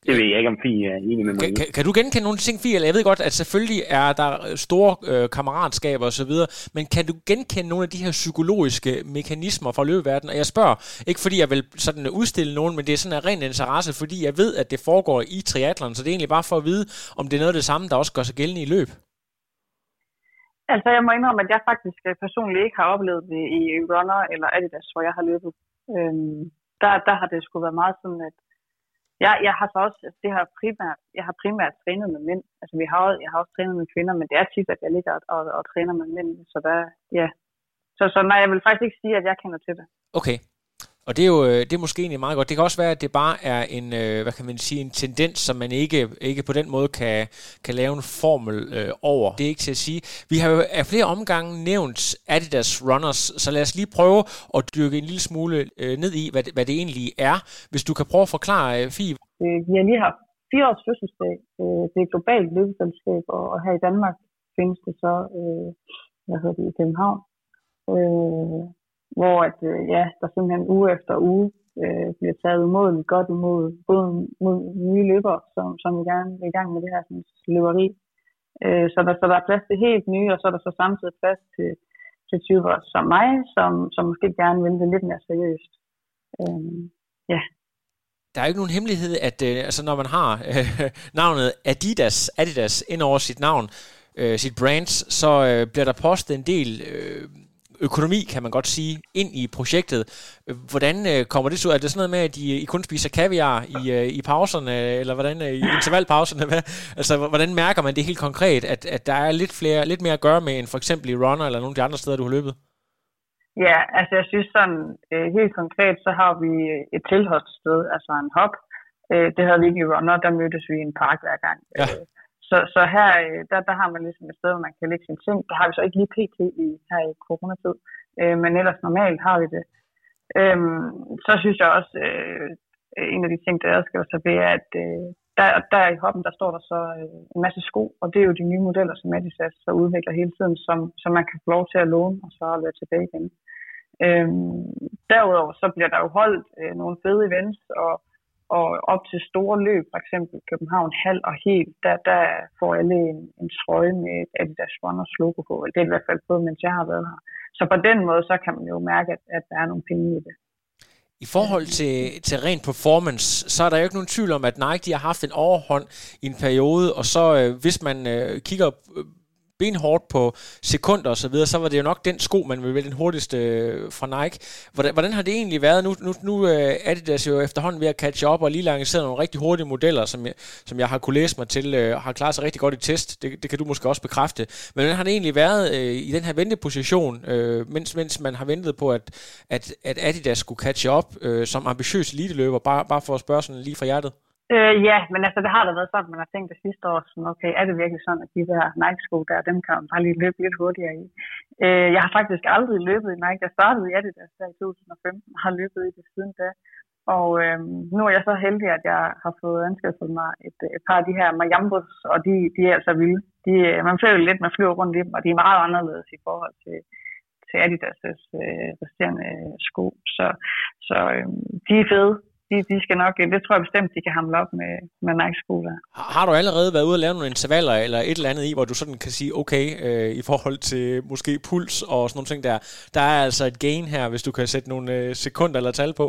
Det ved jeg ikke, om Fie er enig med mig kan, kan, kan du genkende nogle ting, Fie? Eller jeg ved godt, at selvfølgelig er der store øh, kammeratskaber osv., men kan du genkende nogle af de her psykologiske mekanismer fra løbeverdenen? Og jeg spørger, ikke fordi jeg vil sådan udstille nogen, men det er sådan en ren interesse, fordi jeg ved, at det foregår i triathlon, så det er egentlig bare for at vide, om det er noget af det samme, der også gør sig gældende i løb. Altså, jeg må indrømme, at jeg faktisk øh, personligt ikke har oplevet det i Runner eller Adidas, hvor jeg har løbet. Øhm, der, der har det sgu været meget sådan, at Ja, jeg har så også, det har primært, jeg har primært trænet med mænd. Altså vi har, jeg har også trænet med kvinder, men det er tit, at jeg ligger og, og, og træner med mænd. Så der, ja. Så, så nej, jeg vil faktisk ikke sige, at jeg kender til det. Okay. Og det er jo øh, det er måske egentlig meget godt. Det kan også være, at det bare er en, øh, hvad kan man sige, en tendens, som man ikke, ikke på den måde kan, kan lave en formel øh, over. Det er ikke til at sige. Vi har jo af flere omgange nævnt Adidas Runners, så lad os lige prøve at dykke en lille smule øh, ned i, hvad det, hvad det egentlig er. Hvis du kan prøve at forklare, øh, Fie. Øh, vi har lige haft fire års fødselsdag. Øh, det er et globalt løbeselskab, og, og her i Danmark findes det så, øh, hvad hedder det, i København. Øh, hvor at, øh, ja, der simpelthen uge efter uge øh, bliver taget umådeligt godt imod både mod nye løbere, som, som vi gerne vil i gang med det her sådan, løberi. Øh, så, der, så der er plads til helt nye, og så er der så samtidig plads til, til typer som mig, som, som måske gerne vil det lidt mere seriøst. Øh, ja. Der er jo ikke nogen hemmelighed, at øh, altså, når man har øh, <laughs> navnet Adidas, Adidas ind over sit navn, øh, sit brand, så øh, bliver der postet en del øh, økonomi, kan man godt sige, ind i projektet. Hvordan øh, kommer det så? Er det sådan noget med, at I, I kun spiser kaviar i, øh, i pauserne, eller hvordan øh, i intervallpauserne? Hvad? Altså, hvordan mærker man det helt konkret, at, at der er lidt, flere, lidt mere at gøre med, end for eksempel i runner, eller nogle af de andre steder, du har løbet? Ja, altså jeg synes sådan, øh, helt konkret, så har vi et tilholdssted, altså en hop. Øh, det havde vi ikke i runner, der mødtes vi i en park hver gang. Ja. Øh, så, så her, øh, der, der har man ligesom et sted, hvor man kan lægge sin ting. Det har vi så ikke lige pt. i, her i coronatid, øh, men ellers normalt har vi det. Øh, så synes jeg også, øh, en af de ting, der adskiller sig er, at øh, der, der i hoppen, der står der så øh, en masse sko, og det er jo de nye modeller, som Adidas så udvikler hele tiden, som, som man kan få lov til at låne, og så være tilbage igen. Øh, derudover så bliver der jo holdt øh, nogle fede events, og og op til store løb, for eksempel København halv og helt, der, der får alle en, en trøje med Adidas Runners logo på. Det er i hvert fald på, mens jeg har været her. Så på den måde, så kan man jo mærke, at, at der er nogle penge i det. I forhold til, til ren performance, så er der jo ikke nogen tvivl om, at Nike de har haft en overhånd i en periode, og så øh, hvis man øh, kigger øh, benhårdt på sekunder og så videre, så var det jo nok den sko, man ville vælge den hurtigste øh, fra Nike. Hvordan, hvordan har det egentlig været? Nu, nu, nu øh, er det jo efterhånden ved at catch up og lige lanceret nogle rigtig hurtige modeller, som jeg, som jeg har kunne læse mig til, øh, har klaret sig rigtig godt i test. Det, det kan du måske også bekræfte. Men hvordan har det egentlig været øh, i den her venteposition, øh, mens, mens man har ventet på, at, at, at Adidas skulle catch up øh, som ambitiøs eliteløber, bare, bare for at spørge sådan lige fra hjertet? Øh, ja, men altså det har da været sådan, man har tænkt det sidste år, sådan, okay, er det virkelig sådan, at de der Nike-sko der, dem kan man bare lige løbe lidt hurtigere i. Øh, jeg har faktisk aldrig løbet i Nike. Jeg startede i Adidas der i 2015, og har løbet i det siden da. Og øh, nu er jeg så heldig, at jeg har fået anskaffet mig et, et par af de her Mayambos, og de, de er altså vilde. De, øh, man føler lidt, man flyver rundt i dem, og de er meget anderledes i forhold til, til Adidas' øh, resterende sko. Så, så øh, de er fede de, de skal nok, det tror jeg bestemt, de kan hamle op med, med Nike-sko der. Har, har du allerede været ude og lave nogle intervaller eller et eller andet i, hvor du sådan kan sige, okay, øh, i forhold til måske puls og sådan nogle ting der, der er altså et gain her, hvis du kan sætte nogle øh, sekunder eller tal på?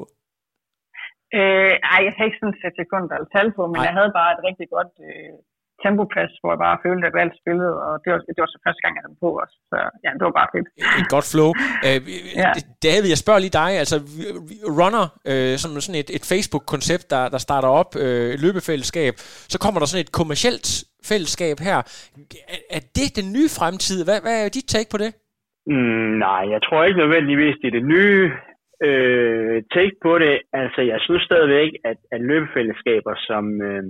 Øh, ej, jeg har ikke sådan sætte sekunder eller tal på, men ej. jeg havde bare et rigtig godt øh, tempopas, hvor jeg bare følte, at alt spillede, og det var, det var så første gang, jeg havde på os. Så ja, det var bare fedt. Et godt flow. Uh, <laughs> ja. David, jeg spørger lige dig, altså Runner, uh, som sådan et, et Facebook-koncept, der, der starter op, uh, løbefællesskab, så kommer der sådan et kommercielt fællesskab her. Er, er det den nye fremtid? Hvad, hvad er dit take på det? Mm, nej, jeg tror ikke nødvendigvis, det er det nye øh, take på det. Altså, jeg synes stadigvæk, at, at løbefællesskaber som... Øh,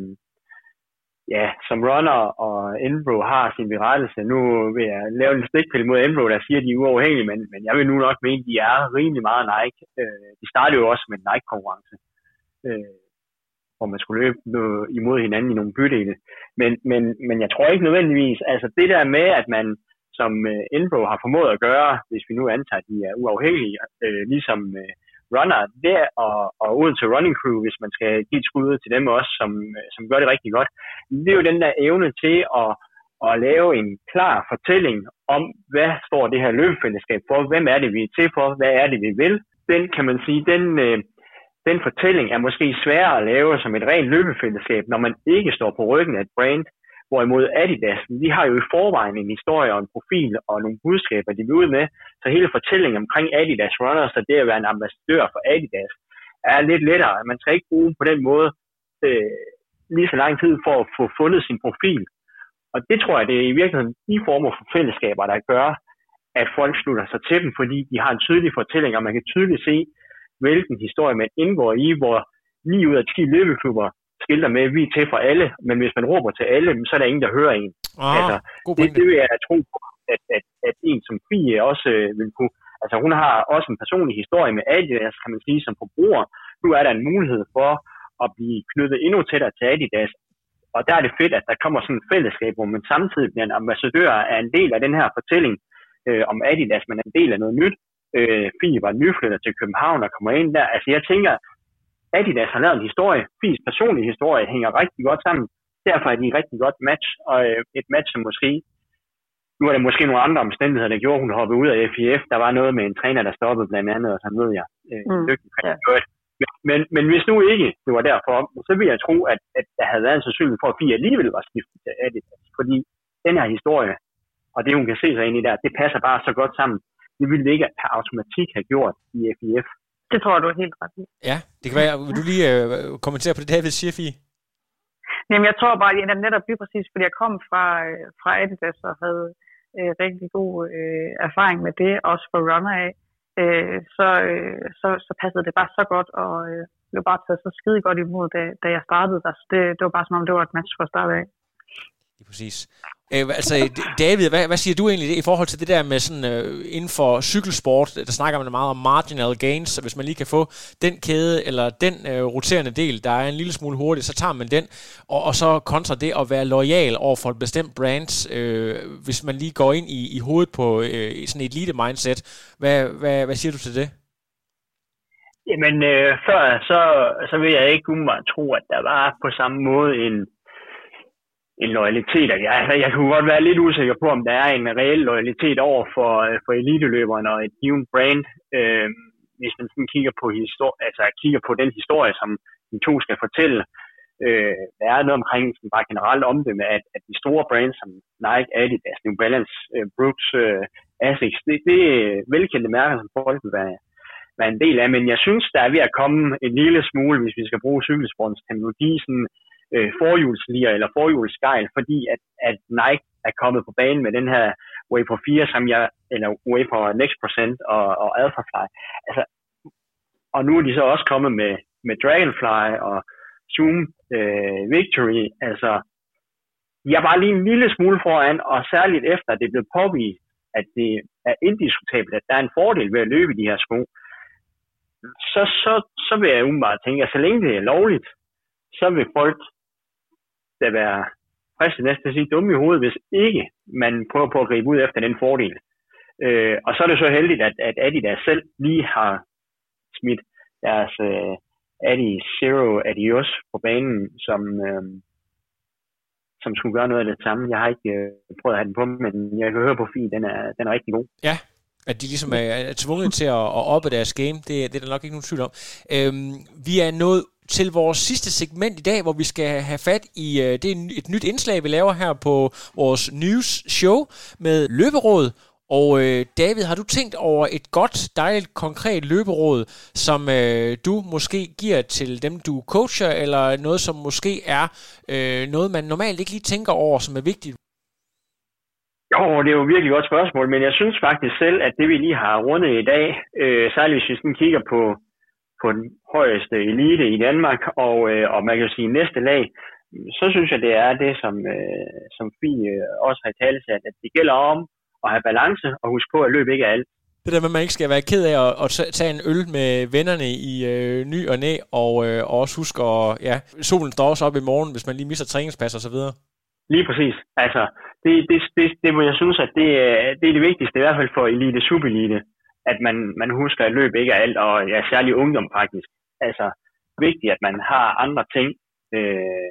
ja, som runner og Enbro har sin berettelse. Nu vil jeg lave en stikpille mod Enbro, der siger, at de er uafhængige, men, men jeg vil nu nok mene, at de er rimelig meget Nike. Øh, de startede jo også med en Nike-konkurrence, øh, hvor man skulle løbe imod hinanden i nogle bydele. Men, men, men jeg tror ikke nødvendigvis, altså det der med, at man som øh, Enbro har formået at gøre, hvis vi nu antager, at de er uafhængige, øh, ligesom øh, runner der og, og Odense running crew, hvis man skal give et skud til dem også, som, som gør det rigtig godt. Det er jo den der evne til at, at lave en klar fortælling om, hvad står det her løbefællesskab for, hvem er det, vi er til for, hvad er det, vi vil. Den kan man sige, den, øh, den fortælling er måske sværere at lave som et rent løbefællesskab, når man ikke står på ryggen af et brand, Hvorimod Adidas, de har jo i forvejen en historie og en profil og nogle budskaber, de vil ud med. Så hele fortællingen omkring Adidas Runners og det at være en ambassadør for Adidas, er lidt lettere. Man skal ikke bruge på den måde øh, lige så lang tid for at få fundet sin profil. Og det tror jeg, det er i virkeligheden de former for fællesskaber, der gør, at folk slutter sig til dem, fordi de har en tydelig fortælling, og man kan tydeligt se, hvilken historie man indgår i, hvor 9 ud af 10 løbeklubber skilter med, vi er til for alle, men hvis man råber til alle, så er der ingen, der hører en. Ah, altså, det, det vil jeg tro på, at, at, at en som Fie også øh, vil kunne. Altså hun har også en personlig historie med Adidas, kan man sige, som forbruger. Nu er der en mulighed for at blive knyttet endnu tættere til Adidas, og der er det fedt, at der kommer sådan et fællesskab, hvor man samtidig bliver en ambassadør af en del af den her fortælling øh, om Adidas, men en del af noget nyt. Øh, Fie var nyflytter til København og kommer ind der. Altså jeg tænker, Adidas har lavet en historie. Fis personlige historie hænger rigtig godt sammen. Derfor er de et rigtig godt match, og øh, et match, som måske nu er der måske nogle andre omstændigheder, der gjorde, at hun hoppede ud af FIF. Der var noget med en træner, der stoppede blandt andet, og så ved jeg. Øh, mm. dygtig ja. men, men, men hvis nu ikke det var derfor, så vil jeg tro, at, at der havde været en sandsynlighed for, at Fie alligevel var skiftet til Adidas. Fordi den her historie, og det hun kan se sig ind i der, det passer bare så godt sammen. Det ville det ikke per automatik have gjort i FIF. Det tror jeg, du er helt ret i. Ja, det kan være. Vil du lige øh, kommentere på det, David siger, Fie? Jamen, jeg tror bare, at netop lige præcis, fordi jeg kom fra, øh, fra Adidas og havde øh, rigtig god øh, erfaring med det, også for runner af, øh, så, øh, så, så passede det bare så godt, og øh, blev bare taget så skide godt imod, da, da jeg startede der. Så det, det var bare som om, det var et match fra start af. Lige præcis. Øh, altså, David, hvad, hvad siger du egentlig i forhold til det der med sådan, øh, inden for cykelsport, der snakker man meget om marginal gains, så hvis man lige kan få den kæde eller den øh, roterende del, der er en lille smule hurtig, så tager man den, og, og så kontra det at være lojal over for et bestemt brand, øh, hvis man lige går ind i, i hovedet på øh, sådan et elite-mindset. Hvad, hvad, hvad siger du til det? Jamen, øh, før så, så vil jeg ikke umiddelbart tro, at der var på samme måde en en loyalitet. Jeg, altså, jeg kunne godt være lidt usikker på, om der er en reel loyalitet over for, øh, for eliteløberne og et given brand, øh, hvis man sådan kigger på, histori- altså, kigger på den historie, som de to skal fortælle. øh, der er noget omkring sådan bare generelt om det, med at, at de store brands som Nike, Adidas, New Balance, øh, Brooks, øh, Asics, det, det er velkendte mærker, som folk vil være, være en del af, men jeg synes, der er ved at komme en lille smule, hvis vi skal bruge cykelsportens teknologi, sådan øh, forhjulslier eller forhjulsgejl, fordi at, at Nike er kommet på banen med den her Vapor 4, som jeg, eller Vapor Next Percent og, og Alphafly. Altså, og nu er de så også kommet med, med Dragonfly og Zoom øh, Victory. Altså, jeg var lige en lille smule foran, og særligt efter, det blev påvist, at det er indiskutabelt, at der er en fordel ved at løbe i de her sko, så, så, så vil jeg umiddelbart tænke, at så længe det er lovligt, så vil folk da være fristet næsten at sige dumme i hovedet, hvis ikke man prøver på at gribe ud efter den fordel. Øh, og så er det så heldigt, at, at Adidas selv lige har smidt deres øh, Adi Zero Adios på banen, som, øh, som skulle gøre noget af det samme. Jeg har ikke øh, prøvet at have den på, men jeg kan høre på Fie, den er, den er rigtig god. Ja, at de ligesom er, er tvunget til at, at oppe deres game, det, det er der nok ikke nogen tvivl om. Øhm, vi er nået til vores sidste segment i dag, hvor vi skal have fat i, øh, det er et nyt indslag, vi laver her på vores news show med løberåd. Og øh, David, har du tænkt over et godt, dejligt, konkret løberåd, som øh, du måske giver til dem, du coacher, eller noget, som måske er øh, noget, man normalt ikke lige tænker over, som er vigtigt? Jo, det er jo et virkelig godt spørgsmål, men jeg synes faktisk selv, at det vi lige har rundet i dag, øh, særligt hvis vi sådan kigger på på den højeste elite i Danmark, og, øh, og man kan sige næste lag, så synes jeg, det er det, som, øh, som Fie også har talt sig, at det gælder om at have balance og huske på, at løb ikke er alt. Det der med, at man ikke skal være ked af at, at tage en øl med vennerne i øh, ny og næ, og, øh, og også huske, at ja, solen står også op i morgen, hvis man lige mister træningspas og så videre. Lige præcis. Altså, det, det, det, det må jeg synes, at det, det er det vigtigste, i hvert fald for elite, subelite at man, man husker, at løb ikke er alt, og ja, særlig ungdom faktisk. Altså, vigtigt, at man har andre ting øh,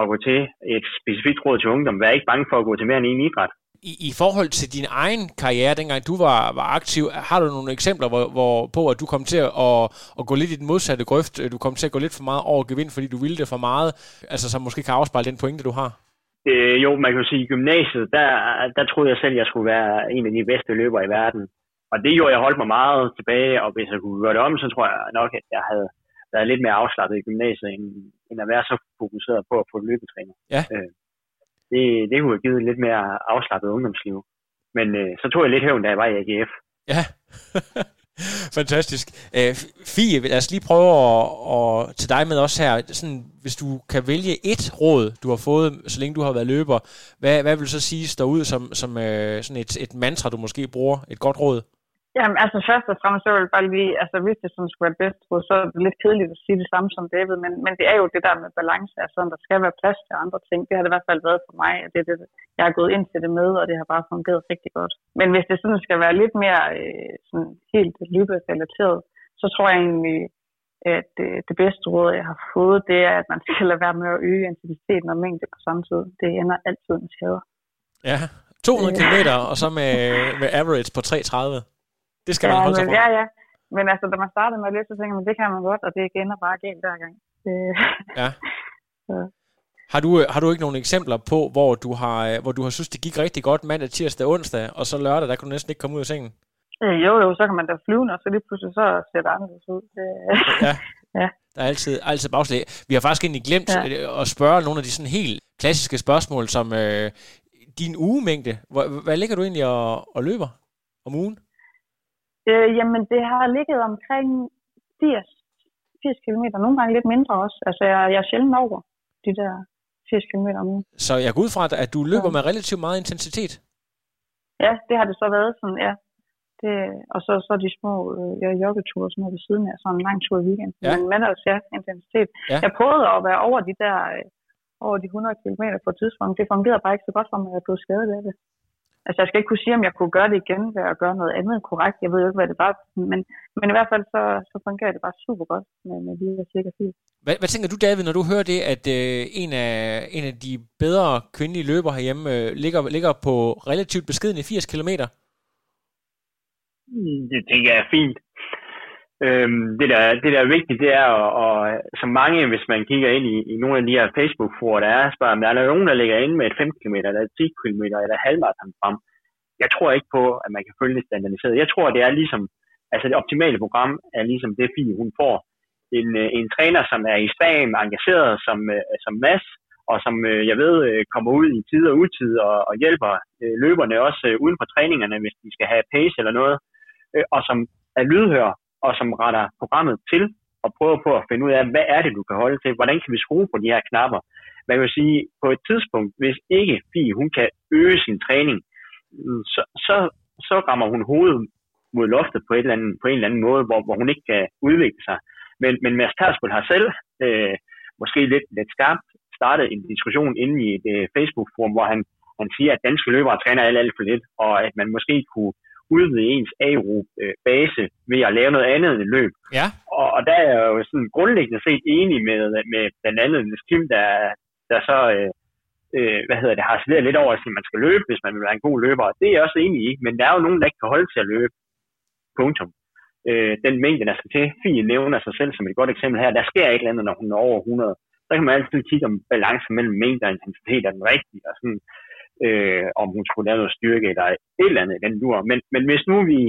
at gå til. Et specifikt råd til ungdom. Vær ikke bange for at gå til mere end en idræt. I, I forhold til din egen karriere, dengang du var, var aktiv, har du nogle eksempler hvor, hvor, på, at du kom til at, at gå lidt i den modsatte grøft? Du kom til at gå lidt for meget over gevind, fordi du ville det for meget, altså som måske kan afspejle den pointe, du har? Øh, jo, man kan jo sige, i gymnasiet, der, der troede jeg selv, at jeg skulle være en af de bedste løbere i verden. Og det gjorde, jeg holdt mig meget tilbage, og hvis jeg kunne gøre det om, så tror jeg nok, at jeg havde været lidt mere afslappet i gymnasiet, end, end at være så fokuseret på at få løbetræner. Ja. Øh, det, det kunne have givet lidt mere afslappet ungdomsliv. Men øh, så tog jeg lidt hævn, da jeg var i AGF. Ja, <laughs> fantastisk. Øh, Fie, lad os lige prøve at, at til dig med os her. Sådan, hvis du kan vælge et råd, du har fået, så længe du har været løber, hvad, hvad vil du så sige står ud som, som øh, sådan et, et mantra, du måske bruger? Et godt råd? Jamen, altså først og fremmest, så vil jeg bare lige, altså hvis det sådan skulle være bedst, så er det lidt kedeligt at sige det samme som David, men, men det er jo det der med balance, altså der skal være plads til andre ting. Det har det i hvert fald været for mig, at det er det, jeg har gået ind til det med, og det har bare fungeret rigtig godt. Men hvis det sådan skal være lidt mere øh, sådan helt løberelateret, så tror jeg egentlig, at det, det bedste råd, jeg har fået, det er, at man skal lade være med at øge intensiteten og mængde på samme tid. Det ender altid med skader. Ja, 200 km, og så med, med average på 330. Det skal ja, man holde sig for. Ja, ja. Men altså, da man startede med at læse, så tænkte man, det kan man godt, og det ender bare galt hver gang. ja. <laughs> så. Har du, har du ikke nogle eksempler på, hvor du har, hvor du har synes, det gik rigtig godt mandag, tirsdag, onsdag, og så lørdag, der kunne du næsten ikke komme ud af sengen? Øh, jo, jo, så kan man da flyve, og så lige pludselig så ser det anderledes ud. Det, ja. <laughs> ja. Der er altid, altid bagslag. Vi har faktisk egentlig glemt ja. Øh, at spørge nogle af de sådan helt klassiske spørgsmål, som øh, din ugemængde. Hvad, hvad ligger du egentlig og, og løber om ugen? Øh, jamen, det har ligget omkring 80, 80 km, nogle gange lidt mindre også. Altså, jeg, jeg er sjældent over de der 80 km om ugen. Så jeg går ud fra, at du løber ja. med relativt meget intensitet? Ja, det har det så været sådan, ja. Det, og så, så de små øh, joggeture sådan noget ved siden af, sådan en lang tur i weekenden. Ja. Men ellers, ja, intensitet. Ja. Jeg prøvede at være over de der, øh, over de 100 km på et tidspunkt. Det fungerede bare ikke så godt for mig, at jeg blev skadet af det. Altså, jeg skal ikke kunne sige, om jeg kunne gøre det igen ved at gøre noget andet korrekt. Jeg ved jo ikke, hvad det var. Men, men i hvert fald, så, så fungerer det bare super godt med, med de her cirka 80. Hvad, hvad tænker du, David, når du hører det, at øh, en, af, en af de bedre kvindelige løber herhjemme øh, ligger, ligger på relativt beskedende 80 km? Mm, det tænker jeg er fint. Øhm, det, der, det der er vigtigt, det er, at, og, som mange, hvis man kigger ind i, i nogle af de her Facebook-forer, der er, spørger, om der er nogen, der ligger inde med et 5 km, eller et 10 km, eller halvmarathon frem. Jeg tror ikke på, at man kan følge det standardiseret. Jeg tror, det er ligesom, altså det optimale program er ligesom det fie, hun får. En, øh, en træner, som er i spam, engageret, som, øh, som mass, og som øh, jeg ved kommer ud i tid og utid og, og hjælper løberne også uden for træningerne, hvis de skal have pace eller noget, og som er lydhør og som retter programmet til og prøver på at finde ud af, hvad er det, du kan holde til? Hvordan kan vi skrue på de her knapper? Man kan sige, på et tidspunkt, hvis ikke Fie, hun kan øge sin træning, så, så, så rammer hun hovedet mod loftet på, et eller andet, på en eller anden måde, hvor, hvor hun ikke kan udvikle sig. Men, men Mads Tersbøl har selv, øh, måske lidt, lidt skarpt, startet en diskussion inde i et øh, Facebook-forum, hvor han, han siger, at danske løbere træner alt, alt for lidt, og at man måske kunne udvide ens aero-base ved at lave noget andet end løb. Ja. Og, og der er jeg jo sådan grundlæggende set enig med, med blandt andet Niels Kim, der, der så øh, øh, hvad hedder det, har slet lidt over at man skal løbe, hvis man vil være en god løber. Det er jeg også enig i, men der er jo nogen, der ikke kan holde til at løbe. Punktum. Øh, den mængde, der skal til. Fie nævner sig selv som et godt eksempel her. Der sker ikke andet, når hun er over 100. Så kan man altid kigge om balance mellem mængde og intensitet er den rigtige. Og sådan, øh, om hun skulle lave noget styrke eller et eller andet den dur. Men, men hvis nu vi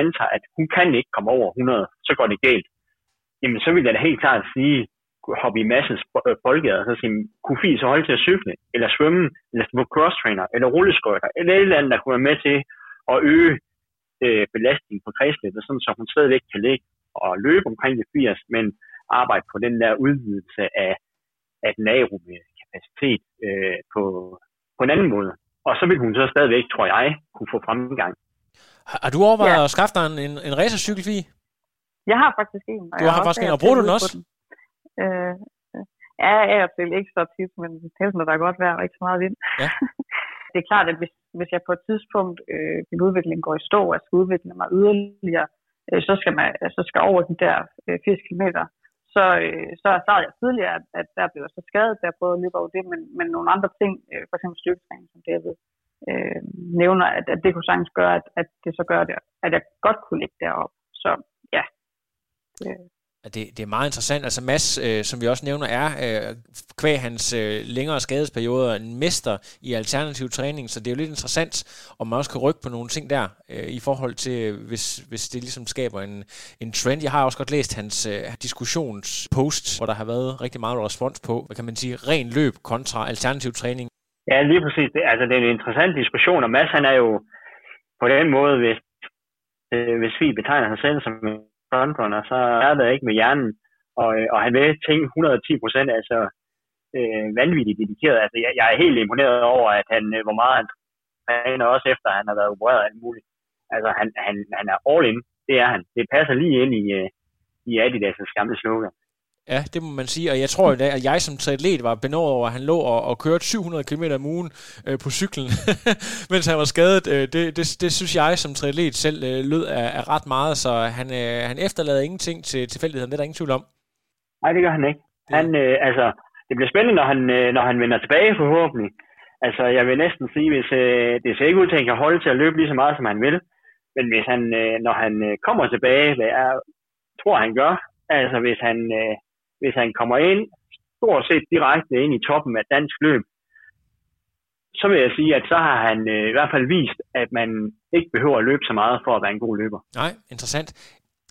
antager, at hun kan ikke komme over 100, så går det galt. Jamen, så vil jeg da helt klart sige, hoppe i massens øh, boldgader, og så sige, kunne Fie så holde til at cykle, eller svømme, eller på crosstrainer, eller rulleskøjter, eller et eller andet, der kunne være med til at øge øh, belastningen på kredsløbet, sådan så hun stadigvæk kan ligge og løbe omkring de 80, men arbejde på den der udvidelse af, af den aerobe kapacitet øh, på, på en anden måde. Og så vil hun så stadigvæk, tror jeg, kunne få fremgang. Har, har du overvejet ja. at skaffe dig en, en, en racercykel, Fie? Jeg har faktisk en. Du har faktisk en, og bruger du den også? Den. Øh, ja, jeg er til ikke så tit, men helst når der er godt vejr og ikke så meget vind. Ja. <laughs> det er klart, at hvis, hvis jeg på et tidspunkt, øh, min udvikling går i stå, og jeg skal udvikle mig yderligere, øh, så, skal man, så skal over de der øh, 80 km, så, øh, så erfarede jeg tidligere, at, at der blev så skadet, der jeg prøvede at løbe over det, men, men nogle andre ting, øh, f.eks. styrketræning, som David øh, nævner, at, at det kunne sagtens gøre, at, at det så gør det, at jeg godt kunne ligge deroppe. Så ja, det, det, det er meget interessant. Altså Mads, øh, som vi også nævner, er øh, kvæg hans øh, længere skadesperioder en mester i alternativ træning, så det er jo lidt interessant, om man også kan rykke på nogle ting der, øh, i forhold til, øh, hvis, hvis det ligesom skaber en, en trend. Jeg har også godt læst hans øh, diskussionspost, hvor der har været rigtig meget respons på, hvad kan man sige, ren løb kontra alternativ træning. Ja, lige præcis. Det, altså, det er en interessant diskussion, og Mads han er jo på den måde, hvis, øh, hvis vi betegner sig selv som frontrunner, så er der ikke med hjernen, og, øh, og han vil ting 110 procent, altså øh, vanvittigt dedikeret. Altså, jeg, jeg, er helt imponeret over, at han, øh, hvor meget han træner, også efter at han har været opereret alt muligt. Altså, han, han, han er all in, det er han. Det passer lige ind i, øh, i Adidas' gamle slogan. Ja, det må man sige, og jeg tror, at jeg som triatlet var benådet over, at han lå og, og kørte 700 km om ugen øh, på cyklen, <laughs> mens han var skadet. Øh, det, det, det synes jeg som triatlet selv øh, lød af, af ret meget, så han, øh, han efterlader ingenting til tilfældigheden, det er der ingen tvivl om. Nej, det gør han ikke. Han, øh, altså, det bliver spændende, når han, øh, når han vender tilbage forhåbentlig. Altså, jeg vil næsten sige, hvis øh, det ser ikke ud til, at han kan holde til at løbe lige så meget, som han vil. Men hvis han, øh, når han øh, kommer tilbage, hvad jeg tror, han gør, altså hvis han, øh, hvis han kommer ind stort set direkte ind i toppen af dansk løb, så vil jeg sige, at så har han øh, i hvert fald vist, at man ikke behøver at løbe så meget for at være en god løber. Nej, interessant.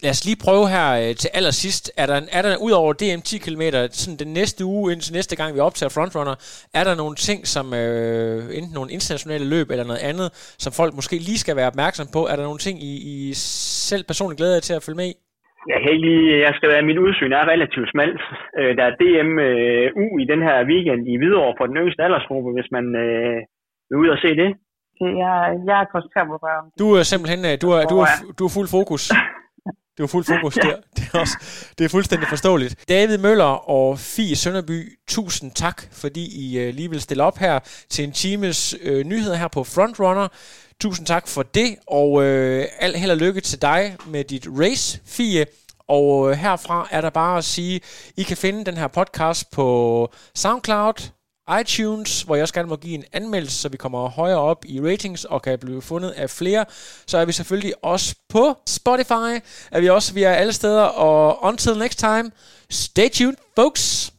Lad os lige prøve her øh, til allersidst. Er der, er der ud over DM 10 km, sådan den næste uge, indtil næste gang vi optager Frontrunner, er der nogle ting, som øh, enten nogle internationale løb eller noget andet, som folk måske lige skal være opmærksom på? Er der nogle ting, I, I selv personligt glæder jer til at følge med i? Jeg kan ikke lige, jeg skal være, mit udsyn er relativt smalt. Øh, der er DMU i den her weekend i Hvidovre for den yngste aldersgruppe, hvis man øh, vil ud og se det. Jeg, jeg er koncentreret på bare Du er simpelthen, øh, du er, du er, du er fuld fokus. <laughs> Du er fuld fokus der. Det er, også, det er fuldstændig forståeligt. David Møller og Fie Sønderby, tusind tak, fordi I øh, lige vil stille op her til en times øh, nyheder her på Frontrunner. Tusind tak for det, og øh, al held og lykke til dig med dit race, Fie. Og øh, herfra er der bare at sige, I kan finde den her podcast på SoundCloud, iTunes, hvor jeg også gerne må give en anmeldelse, så vi kommer højere op i ratings og kan blive fundet af flere. Så er vi selvfølgelig også på Spotify, er vi også, vi er alle steder, og until next time, stay tuned, folks!